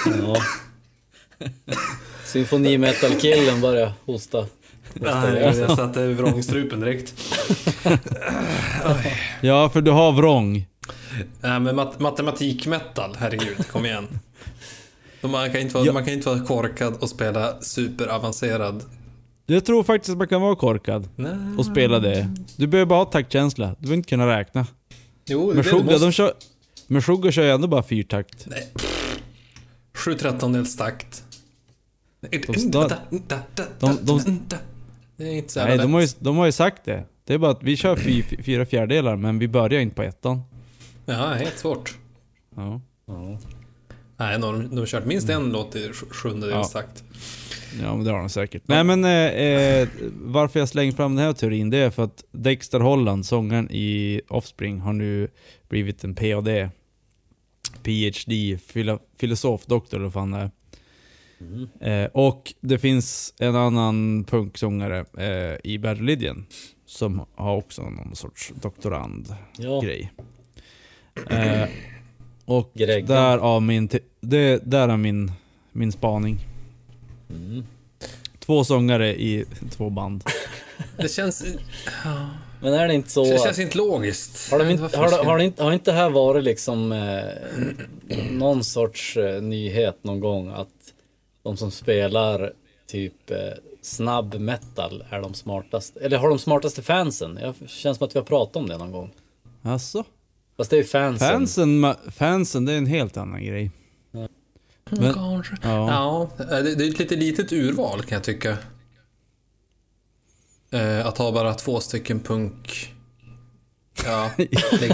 Ja. Symfonimetal-killen börjar hosta. Nej, jag satte vrångstrupen direkt. Ja, för du har vrång. Nej men mat matematikmetal, herregud, kom igen. Man kan, inte vara, Ja. man kan inte vara korkad och spela superavancerad. Jag tror faktiskt att man kan vara korkad och spela det. Du behöver bara ha taktkänsla. Du behöver inte kunna räkna. Jo, Men Sugar, måste... de kör... Men Sugar kör ju ändå bara fyrtakt. Nej. 7 13 takt. De- de- de- Det är inte så jävla Nej, de har, ju, de har ju sagt det. Det är bara att vi kör fy, fy- fyra fjärdedelar, men vi börjar inte på ettan. Ja, helt svårt. Ja. Ja. Nej, de, de har kört minst en låt i sj- sjundedels Ja. takt. Ja men det har de säkert. Nej men eh, eh, varför jag slänger fram den här teorin det är för att Dexter Holland, sångaren i Offspring, har nu blivit en PhD. PhD, filo filosof, doktor eller vad fan det är. Mm. Eh, och det finns en annan punksångare eh, i Bad Religion som har också någon sorts doktorand-grej. Ja, Eh, och Greg. där av min, det, där är min, min spaning. Två sångare i två band. Det känns, Men är det inte så... det känns inte logiskt. Har, de inte, har, har, inte, har inte det här varit liksom eh, någon sorts eh, nyhet någon gång att de som spelar typ eh, snabb metal är de smartaste, eller har de smartaste fansen? Jag känns som att vi har pratat om det någon gång. Alltså? Fast det är ju fansen. Fansen, fansen, det är en helt annan grej. Men, Kanske. ja. Ja, det det är ett lite litet urval kan jag tycka. Eh, Att ha bara två stycken punk... Ja,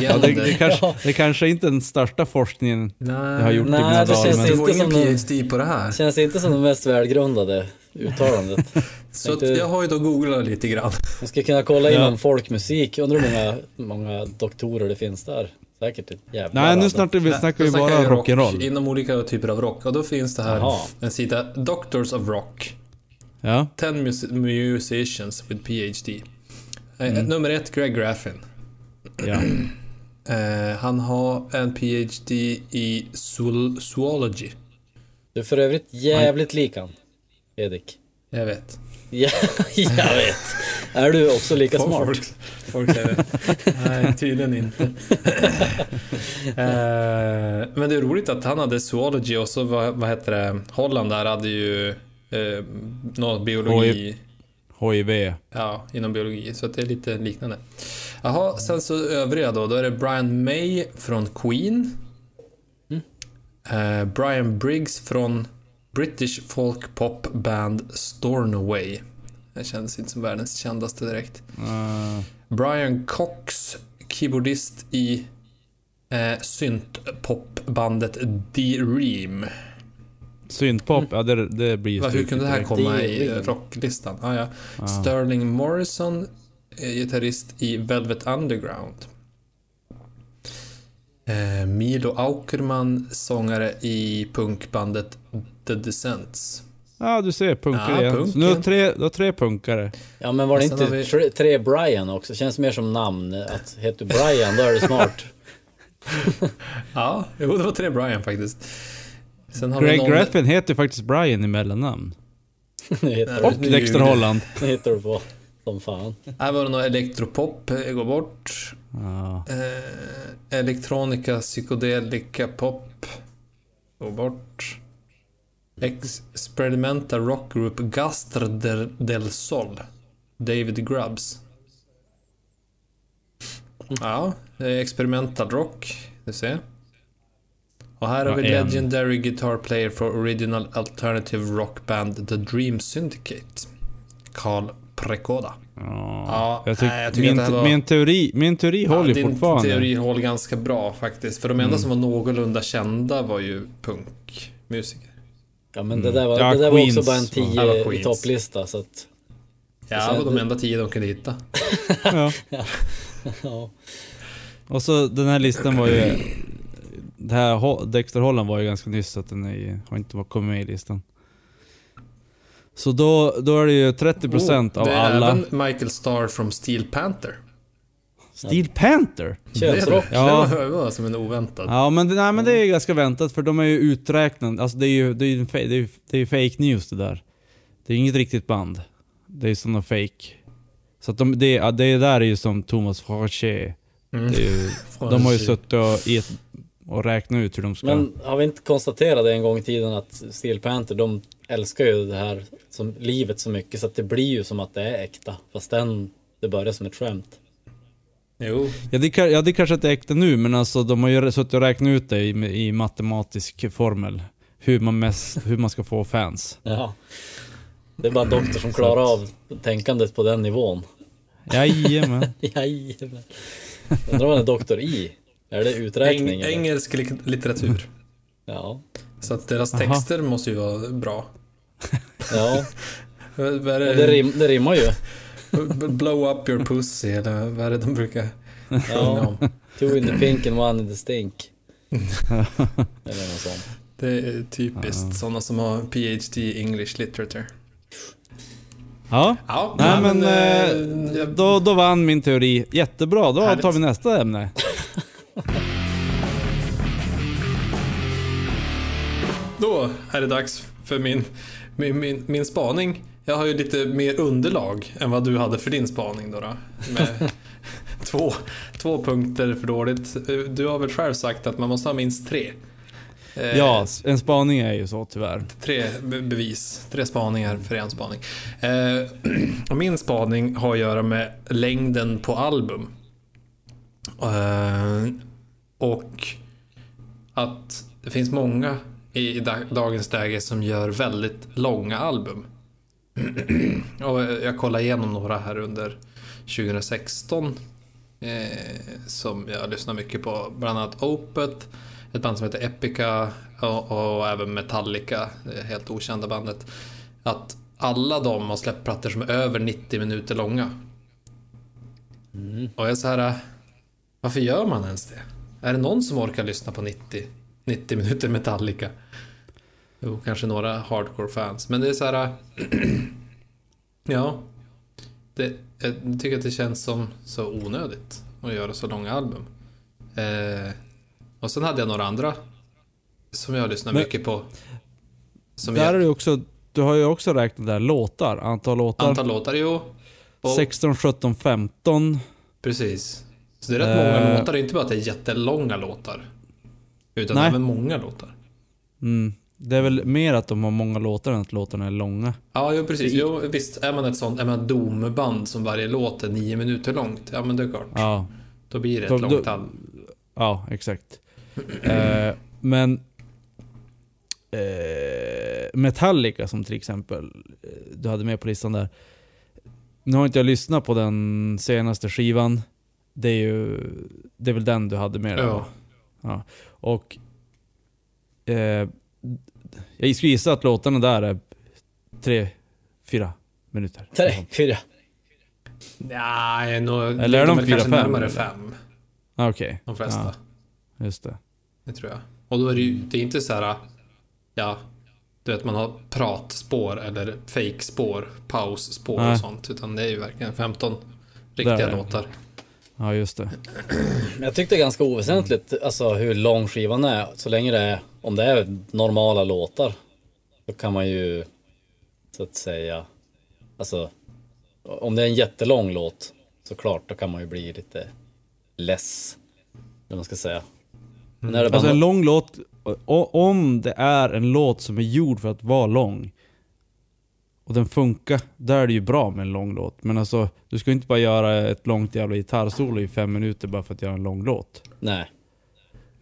Ja, det, det, kanske, det kanske inte är den största forskningen Nej, jag har gjort Nej, i mina det dagar. känns Men, Du inte får ingen PhD på det här. Känns inte som det mest välgrundade uttalandet. Så att tänkte- jag har ju då googlat lite grann. Man ska kunna kolla in Ja. om folkmusik. Undrar hur många, många doktorer det finns där. Säkert ett jävla nej, nu snackar vi, snackar vi bara rock, rock'n'roll. Inom olika typer av rock. Och då finns det här Jaha. en sida, Doctors of Rock. Ja. 10 mus- musicians with PhD. Eh, Mm. Nummer ett, Greg Graffin. ja. Eh, han har en PhD i zool- zoology. Du är för övrigt jävligt lik han. Edik. Jag vet. Ja, jag vet. Är du också lika smart? Folk, folk säger det. Nej, tydligen inte. eh, men det är roligt att han hade zoology och så vad, vad heter det, Holland där hade ju eh, någon biologi. HIV. Ja, inom biologi. Så att det är lite liknande. Jaha, sen så övriga då. Då är det Brian May från Queen. Eh, Brian Briggs från British folk pop band Stornoway. Det känns inte som världens kändaste direkt. Uh, Brian Cox, keyboardist i eh, syntpopbandet D-Ream. syntpop, ja det, det blir ju Va, Hur kunde det här komma i rocklistan? Ah, ja. Ja. Sterling Morrison, eh, gitarrist i Velvet Underground. Eh, Milo Aukerman, sångare i punkbandet The Descents. Ja, du ser, punkare Ja, igen. Så nu har tre, du har tre punkare. Ja men var det inte vi- tre, tre Brian också? Känns mer som namn. Att heter du Brian då är du smart. Ja, jo, det var tre Brian faktiskt. Sen har Greg någon... Graffin heter faktiskt Brian i mellannamn. Och Nu Dexter. Holland. det hittar du på. Som fan. Här var det någon elektropop, går bort. Ja. Eh, elektronika, psykedelika pop. Gå bort. Experimental rock group Gastre del, Sol. David Grubbs. Ja, det är experimental rock. Du ser. Och här har Ja, vi en. Legendary Guitar Player for Original Alternative Rock Band The Dream Syndicate. Carl Prekoda. Ja. Ja, jag tyck, nej, jag min, var- min teori, min teori håller ju din fortfarande. teori håller ganska bra faktiskt. För de enda Mm. som var någorlunda kända var ju punkmusiker. Ja men det där var, Ja, det där var Queens också bara en var- Ja, det var 10 i topplista så att... Ja, det var de enda tio de kunde hitta. Ja. Ja. Och så den här listan var ju... Det här Dexter Holland var ju ganska nyss så att den är, har inte kommit med i listan. Så då, då är det ju 30% Oh, av det är alla. även Michael Starr från Steel Panther. Steel Panther? Könsrock. Ja. det var som en oväntad. Ja men, det- nej, men det är ju ganska väntat för de är ju uträknade. Alltså det är ju, det är ju, det är ju, det är ju fake news det där. Det är inget riktigt band. Det är sådana fake. Så att de, det, det där är ju som Thomas Farché. Mm. Ju, de har ju suttit och, i ett, och räknat ut hur de ska... Men har vi inte konstaterat det en gång i tiden att Steel Panther, de älskar ju det här som livet så mycket så att det blir ju som att det är äkta. Fast den, det börjar som ett skämt. Jo, Ja det, ja det kanske inte är äkta nu, men alltså de har ju suttit och räknat ut det i, i matematisk formel. Hur man, mest, hur man ska få fans. Ja. Det är bara en doktor som klarar av tänkandet på den nivån. Jajamän. Jajamän. Undrar vad en är doktor i? Är det uträkning? eng, engelsk litteratur. Ja. Så att deras Aha. texter måste ju vara bra. Ja, det, rim, det rimmar ju. Blow up your pussy, eller vad är det de brukar sjunga Ja. om? Two in the pink and one in the stink. Eller något sånt. Det är typiskt sådana som har PhD i English literature. Ja, Ja, nej men eh, eh, då, då vann min teori. Jättebra, då Härligt. tar vi nästa ämne. Då är det dags För min, min, min, min spaning, jag har ju lite mer underlag än vad du hade för din spaning då. då med två, två punkter för dåligt. Du har väl själv sagt att man måste ha minst tre? Eh, Ja, en spaning är ju så tyvärr. Tre be- bevis, tre spaningar för en spaning. Eh, min spaning har att göra med längden på album. Eh, och att det finns många i da- dagens läge som gör väldigt långa album. och jag kollade igenom några här under 2016. Eh, som jag lyssnar mycket på. Bland annat Opeth, ett band som heter Epica och, och även Metallica, det helt okända bandet. Att alla de har släppt plattor som är över 90 minuter långa. Och jag är så här, varför gör man ens det? Är det någon som orkar lyssna på 90, 90 minuter Metallica? Jo, kanske några hardcore fans, men det är så här. ja, det, jag tycker att det känns som så onödigt att göra så långa album. Eh, och sen hade jag några andra som jag lyssnar Men- mycket på. Som Där jag, är det också, du har ju också räknat där låtar, antal låtar. antal låtar, jo. Och, 16, 17, 15. Precis. Så det är rätt många Eh. låtar, det är inte bara att det är jättelånga låtar. Utan Nej. även många låtar. Mm. Det är väl mer att de har många låtar än att låtarna är långa. Ja, jo, precis. Jo, visst, är man ett sånt, är man ett domband som varje låt är nio minuter långt, ja men det är klart. Ja, Då blir det ett Då- långt då- ja exakt. eh, men eh, Metallica som till exempel, eh, du hade med på listan där. Nu har inte jag lyssnat på den senaste skivan. Det är ju, det är väl den du hade med där, Ja. ja. Och eh, jag skulle gissa att låtarna där är tre, fyra minuter. Tre, fyra. Nej, nog, Eller är de väl fyra, fem, närmare fem. Ah, Okej. De flesta. Ja, just det. Det tror jag. Och då är det ju, det är inte så här, ja, du vet man har pratspår eller fake-spår, pausspår Nej. och sånt. Utan det är ju verkligen 15 Där riktiga är det. Ja, just det. Jag tyckte det är ganska oväsentligt alltså hur lång skivan är. Så länge det är, om det är normala låtar. Då kan man ju så att säga, alltså om det är en jättelång låt såklart då kan man ju bli lite less. Eller man ska säga. Men är det bara Alltså en lång låt, om det är en låt som är gjord för att vara lång och den funkar, där är det ju bra med en lång låt. Men alltså, du ska ju inte bara göra ett långt jävla gitarrsolo i fem minuter bara för att göra en lång låt. Nej.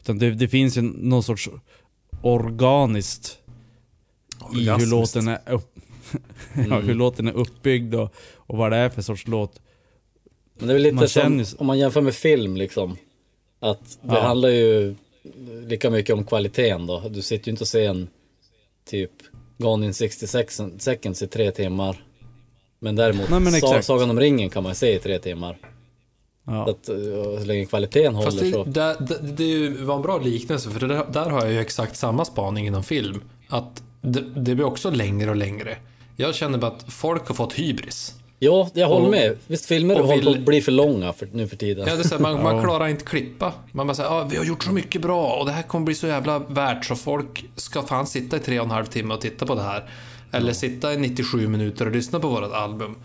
Utan det, det finns ju någon sorts organiskt i hur låten är upp, ja, hur låten är uppbyggd och, och vad det är för sorts låt. Men det är väl lite Man som ju- om man jämför med film liksom. Att det Ja. handlar ju lika mycket om kvaliteten då. Du sitter ju inte och ser en typ Gone in 66 seconds i tre timmar. Men däremot Nej, men. Sagan om ringen kan man se i tre timmar. Så, Ja. att, eh, så länge kvaliteten Fast håller det, så. det, det, det är ju- var en bra liknelse för det där, där har jag ju exakt samma spaning inom film. Att det, det blir också längre och längre. Jag känner bara att folk har fått hybris. Ja, jag håller och- med. Visst filmer och håller på vill- att bli för långa för, nu för tiden. Ja, det är så här, man, man Ja. klarar inte klippa. Man bara säger ah, vi har gjort så mycket bra och det här kommer bli så jävla värt så folk ska fan sitta i tre och en halv timme och titta på det här. Eller sitta i 97 minuter och lyssna på vårt album.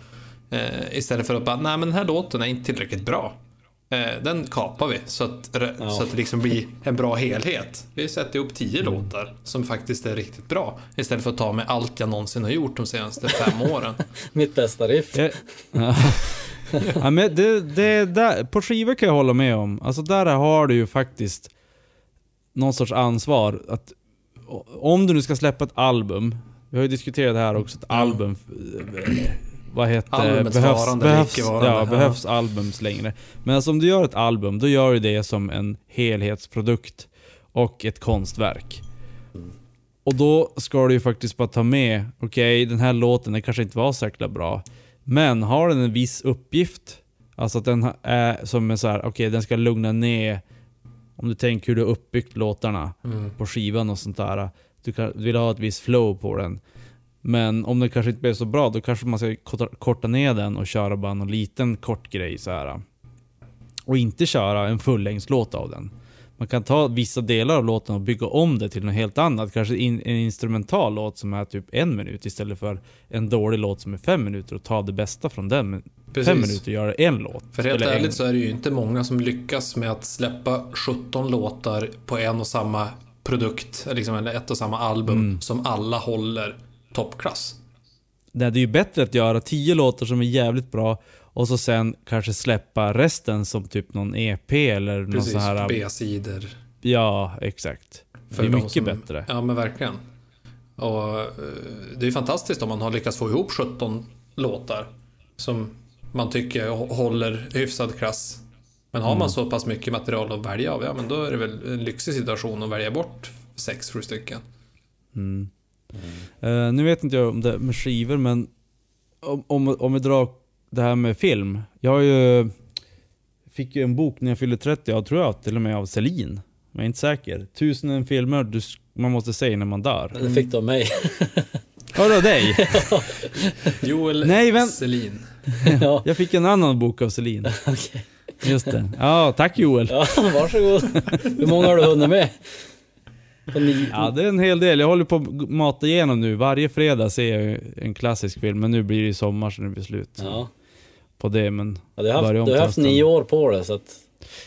Eh, istället för att bara, nej men den här låten är inte tillräckligt bra. Eh, den kapar vi så att, Ja. så att det liksom blir en bra helhet. Vi sätter ihop tio låtar som faktiskt är riktigt bra. Istället för att ta med allt jag någonsin har gjort de senaste fem åren. Mitt bästa riff. Ja. Ja. ja, men det, det där, på skivor kan jag hålla med om. Alltså där har du ju faktiskt någon sorts ansvar. att Om du nu ska släppa ett album, vi har ju diskuterat det här också, ett album, eh, vad heter Albumets behövs, behövs, ja, behövs albums längre. Men alltså om du gör ett album, då gör du det som en helhetsprodukt och ett konstverk. Och då ska du ju faktiskt bara ta med, okej den här låten den kanske inte var så jäkla bra. Men har den en viss uppgift? Alltså att den är som en så här, okej den ska lugna ner om du tänker hur du har uppbyggt låtarna på skivan och sånt där. Du, kan, du vill ha ett visst flow på den. Men om den kanske inte blir så bra, då kanske man ska korta, ner den och köra bara någon liten kort grej så här. Och inte köra en fullängdslåt av den. man kan ta vissa delar av låten och bygga om det till något helt annat. Kanske in, en instrumental låt som är typ en minut istället för en dålig låt som är fem minuter och ta det bästa från den. Precis. Fem minuter och göra en låt. För helt ärligt en, så är det ju inte många som lyckas med att släppa 17 låtar på en och samma produkt, liksom, eller ett och samma album, Mm. som alla håller toppklass. Nej, det är ju bättre att göra tio låtar som är jävligt bra och så sen kanske släppa resten som typ någon EP eller någon Precis, sån här... B-sidor. Ja, exakt. Det för är de mycket som- bättre. Ja, men verkligen. Och eh, det är fantastiskt om man har lyckats få ihop 17 låtar som man tycker hå- håller hyfsad klass. Men har Mm. man så pass mycket material att välja av, ja men då är det väl en lyxig situation att välja bort sex, sju stycken. Mm. Eh, nu vet inte jag om det med skivor, men om, om, om vi drar det här med film. Jag har ju... Fick ju en bok när jag fyllde 30, jag tror jag till och med av Celine. Men jag är inte säker. Tusen filmer du, man måste säga när man dör. Det fick du av mig. Var dig! Joel Nej, Selin. ja, Jag fick en annan bok av Celine. okej. Just det. Ja, tack Joel. Ja, varsågod. Hur många har du hunnit med? Ja, det är en hel del. Jag håller på att mata igenom nu. Varje fredag ser jag en klassisk film, men nu blir det ju sommar så det blir slut Ja. på det. Men Ja, du har haft, du har haft nio år på dig så att...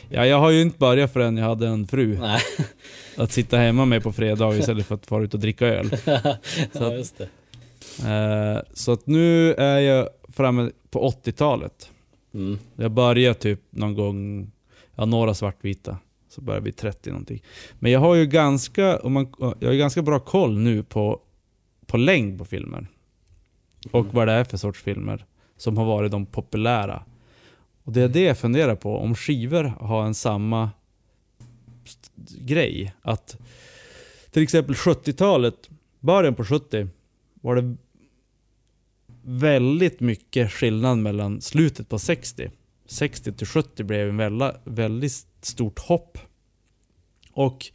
Ja, jag har ju inte börjat förrän jag hade en fru. Nej. Att sitta hemma med på fredag istället för att fara ut och dricka öl. ja, just det. Eh, så att nu är jag framme på 80-talet. Mm. Jag började typ någon gång, ja några svartvita. Så börjar vi 30 någonting. Men jag har ju ganska, om man, jag har ganska bra koll nu på, på längd på filmer. Och vad det är för sorts filmer som har varit de populära. Och det är det jag funderar på, om skivor har en samma grej. Att till exempel 70-talet, början på 70, var det väldigt mycket skillnad mellan slutet på 60. 60 till 70 blev en väldigt, väldigt stort hopp. Och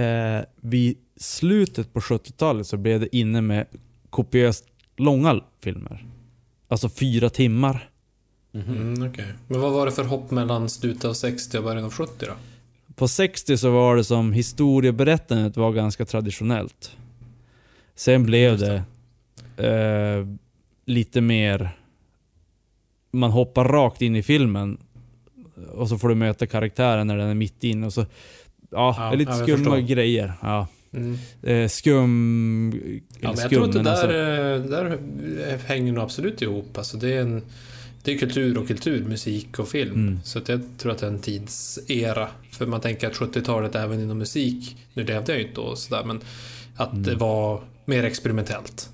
eh, vid slutet på 70-talet så blev det inne med kopiöst långa filmer. Alltså fyra timmar. Mm, okej. Men vad var det för hopp mellan slutet av 60 och början av 70 då? På 60 så var det som historieberättandet var ganska traditionellt. Sen blev Just det eh, lite mer... Man hoppar rakt in i filmen och så får du möta karaktären när den är mitt in och så... Ja, Ja, det är lite ja, skumma grejer. Ja. Mm. Eh, skum... Ja, men jag skum, tror att det men alltså- där, eh, där hänger nog absolut ihop. Alltså det är en det är kultur och kultur, musik och film. Mm. Så jag tror att det är en tidsera. För man tänker att 70-talet även inom musik, nu levde jag ju inte då sådär, men att det var mer experimentellt.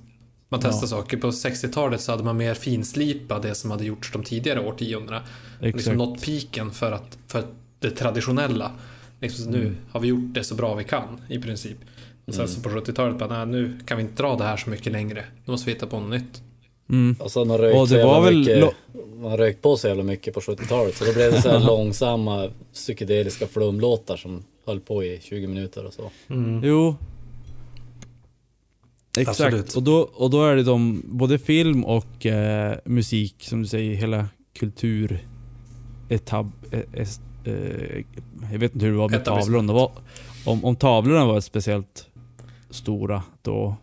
Man Mm. Ja. testade saker. På 60-talet så hade man mer finslipa det som hade gjorts de tidigare årtiondena. Exakt. Liksom nått piken för, att, för det traditionella. Liksom, så nu Mm. har vi gjort det så bra vi kan i princip. Och sen så på 70-talet bara, nej, nu kan vi inte dra det här så mycket längre. Nu måste vi hitta på något nytt. Mm. Och har man rökt Och det var väl mycket, lo- man rökt på så jävla mycket på 70-talet. Så då blev det så här långsamma psykedeliska flumlåtar som höll på i 20 minuter och så. Jo. Exakt. Absolut. Och då, och då är det de, både film och eh, musik, som du säger, hela kultur... Etab, eh, es- eh, jag vet inte hur det var med tavlorna. Var, om, om tavlorna var speciellt stora, då...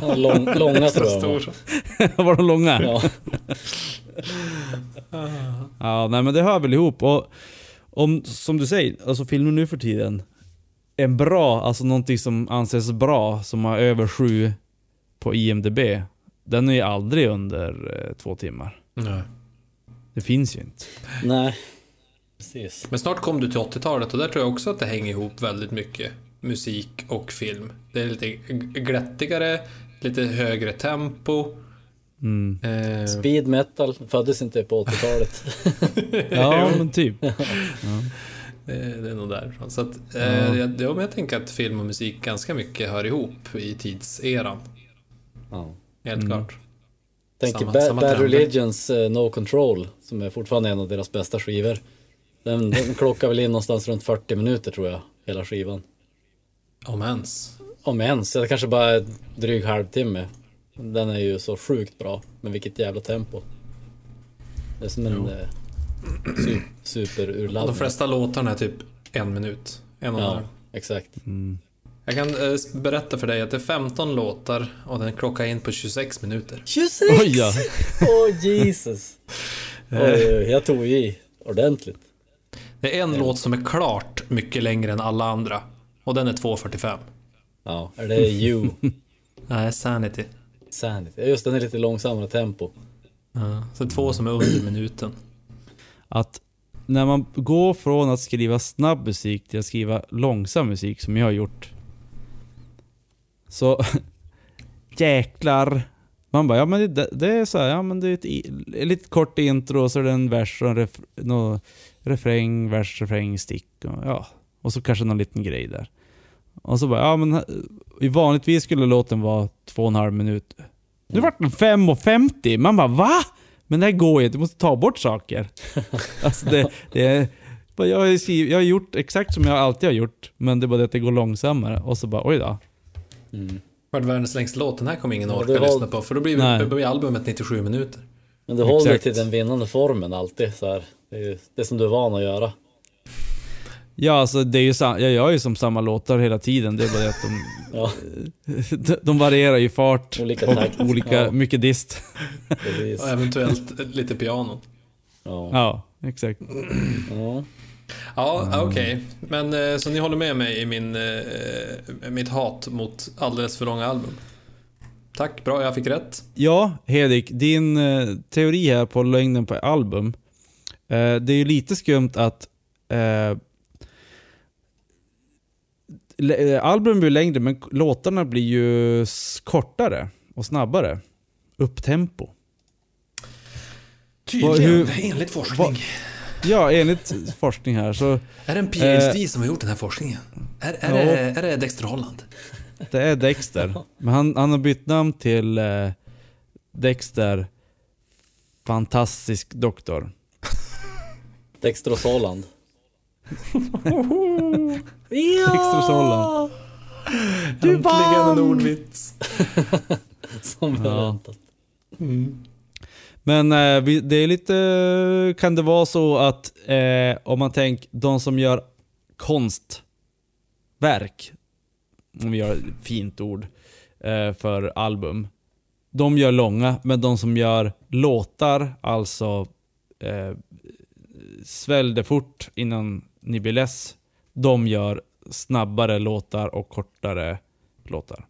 Ja, Lång, långa tror jag var. Stor. var de långa? Ja. Ja, nej men det hör väl ihop. Och om, som du säger, alltså filmer nu för tiden. En bra, alltså någonting som anses bra, som har över sju på IMDB. Den är ju aldrig under eh, två timmar. Nej. Det finns ju inte. Nej, precis. Men snart kom du till 80-talet och där tror jag också att det hänger ihop väldigt mycket. Musik och film. Det är lite glättigare, lite högre tempo. Mm. Eh, Speed metal föddes inte på 80-talet. Ja, men typ. Ja. Det, det är nog därifrån. Så att, Ja. eh, jag, ja, men jag tänker att film och musik ganska mycket hör ihop i tidseran. Ja. Helt Mm. klart. Tänker Samma- Bad, samma Bad. Religions eh, No Control, som är fortfarande en av deras bästa skivor. Den, den klockar väl in någonstans runt 40 minuter tror jag, hela skivan. Om ens. Om ens, det kanske bara är dryg halvtimme. Den är ju så sjukt bra, men vilket jävla tempo. Det är som en Jo. Eh, su Och de superurladdning. flesta låtarna är typ en minut. En och Ja, exakt. Mm. Jag kan eh, berätta för dig att det är 15 låtar och den klockar in på 26 minuter. 26! Oj ja. Åh Jesus! Oj, oj, jag tog i ordentligt. Det är en låt som är klart mycket längre än alla andra. Och den är 2.45. Ja, är det You? Nej, Sanity. Sanity. Just den är lite långsammare tempo. Ja, så två som är under minuten. Att när man går från att skriva snabb musik till att skriva långsam musik, som jag har gjort. Så... Jäklar. Man bara, ja men det, det är så här, ja men det är ett, ett lite kort intro och så är det en vers och en ref, nå, refräng, vers, refräng, stick och ja. Och så kanske någon liten grej där. Och så bara, ja men eh, vanligtvis skulle låten vara två och en halv minut. Nu vart den 5.50. Man bara, va? Men det här går ju inte, du måste ta bort saker. alltså det, det Jag har, skrivit, jag har gjort exakt som jag alltid har gjort, men det är bara det att det går långsammare. Och så bara, oj då. Mm. Vart världens längsta låt, den här kommer ingen Ja, orka har- lyssna på. För då blir, Nej. då blir albumet 97 minuter. Men du håller Exakt. till den vinnande formen alltid så här. Det är ju det som du är van att göra. Ja, alltså det är ju sam- jag gör ju som samma låtar hela tiden. Det är bara det att de, Ja, de, de varierar i fart. Olika och takt. olika, Ja. mycket dist. Och eventuellt lite piano. Ja. Ja, exakt. Ja. Ja, okej. Men eh, så ni håller med mig i min, eh, mitt hat mot alldeles för långa album? Tack, bra, jag fick rätt. Ja, Hedik, din eh, teori här på längden på album. Det är ju lite skumt att eh, lä- eh, album blir längre, men låtarna blir ju kortare och snabbare. Upptempo. Tydligen, hur- enligt forskning. Ja, enligt forskning här så Är det en PhD som har gjort den här forskningen? Är, är, Ja. det, är det Dexter Holland? det är Dexter. Men han, han har bytt namn till eh, Dexter Fantastisk Doktor. Dexter och Soland. Dexter Solland. Du Äntligen en ordvits. Som Ja. förväntat. Men eh, vi- det är lite... Kan det vara så att eh, om man tänker de som gör konstverk, om vi gör ett fint ord eh, för album. De gör långa, men de som gör låtar, alltså eh, svälj det fort innan ni blir less. De gör snabbare låtar och kortare låtar.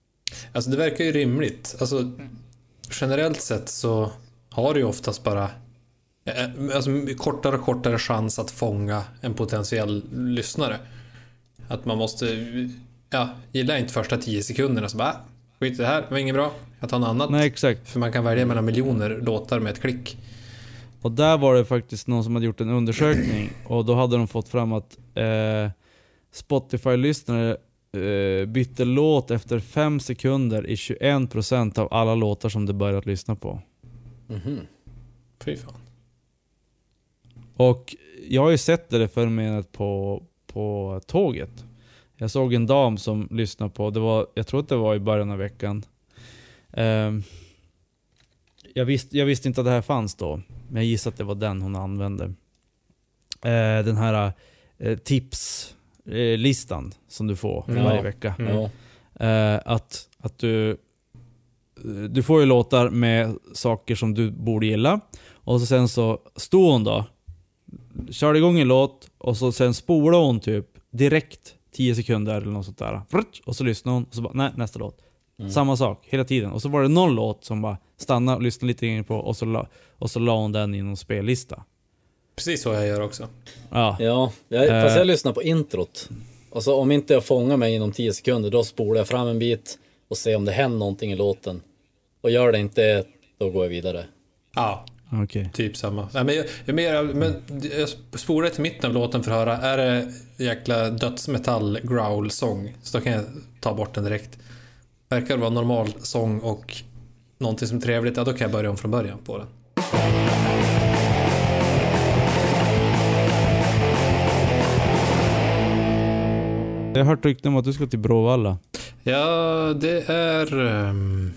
Alltså det verkar ju rimligt. Alltså generellt sett så har du ju oftast bara eh, alltså, kortare och kortare chans att fånga en potentiell lyssnare. Att man måste, ja, gillar inte första tio sekunderna så bara, "Ah, skit i det här, det var inget bra, jag tar något annat. Nej, exakt. För man kan välja mellan miljoner låtar med ett klick. Och där var det faktiskt någon som hade gjort en undersökning och då hade de fått fram att eh, Spotify-lyssnare eh, bytte låt efter 5 sekunder i 21% av alla låtar som de börjat lyssna på. Mhm. Fy fan. Och jag har ju sett det fenomenet på, på tåget. Jag såg en dam som lyssnade på, det var, jag tror att det var i början av veckan. Ehm, jag, visste, jag visste inte att det här fanns då, men jag gissar att det var den hon använde. Eh, den här eh, tipslistan som du får Mm. varje vecka. Mm. Eh, att, att du, du får ju låtar med saker som du borde gilla. Och så sen så stod hon då, körde igång en låt och så sen spolade hon typ direkt 10 sekunder eller något sånt där. Och så lyssnade hon och så bara, nej nästa låt. Mm. Samma sak hela tiden. Och så var det någon låt som bara stannade och lyssnade lite grann på och så la, och så la hon den i någon spellista. Precis så jag gör också. Ja. Ja, jag, Eh. fast jag lyssnar på introt. Och så om inte jag fångar mig inom 10 sekunder, då spolar jag fram en bit och ser om det händer någonting i låten. Och gör det inte, då går jag vidare. Ja, Okej. typ samma. Nej, men jag, jag, mer, men jag spolar till mitten av låten för att höra, är det jäkla dödsmetall growl-sång? Så då kan jag ta bort den direkt. Verkar det vara normal sång och någonting som är trevligt, ja då kan jag börja om från början på den. Jag har hört rykten om att du ska till Bråvalla. Ja, det är... ehm,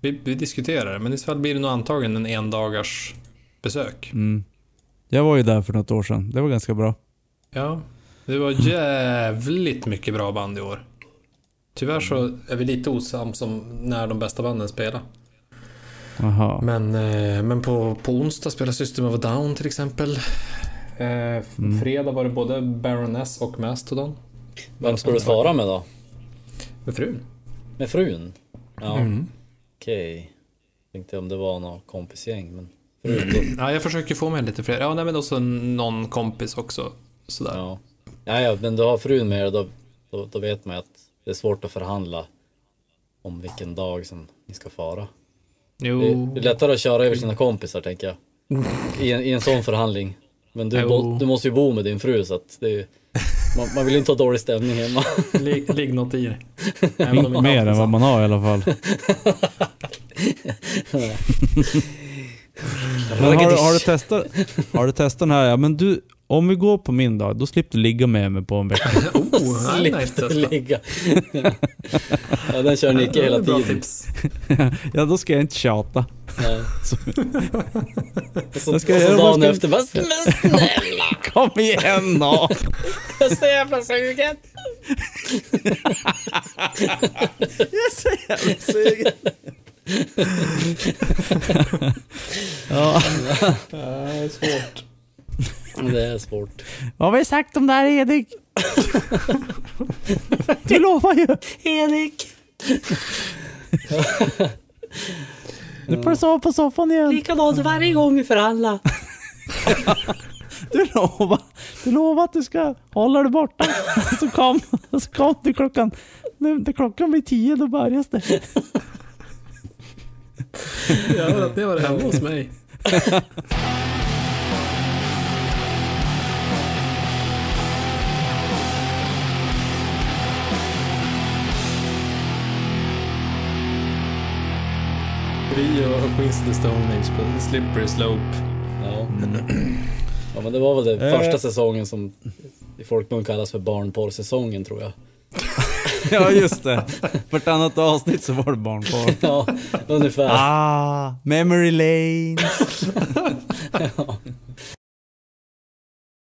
vi, vi diskuterar det, men i så fall blir det nog antagligen en endagars besök. Mm. Jag var ju där för något år sedan. Det var ganska bra. Ja. Det var jävligt mycket bra band i år. Tyvärr så är vi lite osams om när de bästa banden spelar. Jaha. Men, eh, men på, på onsdag spelar System of a Down till exempel. Eh, Fredag var det både Baroness och Mastodon. Vem ska du svara med då? Med frun. Med frun? Ja, Mm. okej. Tänkte om det var någon kompisgäng, men frun då? Ja, jag försöker få med lite fler. Ja, nej, men också någon kompis också. Sådär. Ja. ja, ja, men du har frun med dig, då, då, då vet man att det är svårt att förhandla om vilken dag som ni ska fara. Det, Jo. det är lättare att köra över sina kompisar tänker jag. I en, i en sån förhandling. Men du, bo, du måste ju bo med din fru så att det är, man, man vill inte ha dålig stämning hemma. Ligg ligg något i det. Mer än vad man har i alla fall. Men har, du- har, du testat, har du testat den här? Ja, men du, om vi går på min dag, då slipper du ligga med mig på en vecka. Oh, Slipper testa. ligga. ja, den kör Nicke hela tiden. ja, då ska jag inte tjata. Nej. Och så, Jag och ska så göra- dagen jag ska- efter bara, men snälla, Kom igen då! jag är så jävla sugen. Jag är så jävla sugen. ja, det är svårt. Det är svårt. vad har vi sagt om det här Edik? Du lovar ju! Erik! Nu får du sova på soffan igen. Likadant varje gång vi förhandlar. Du lovar, du lovar att du ska hålla dig borta. Så kom, så kom du klockan, nu, när klockan blir tio då börjar det. Att ni har varit hemma hos mig. Rio och Queens of the Stone Age på Slippery Slope. Ja. ja men det var väl den Eh. första säsongen som i folkmun kallas för barnporrsäsongen tror jag. Ja just det. Vartannat avsnitt så var det barnporr. Ja, ungefär. Ah, memory lane. Ja.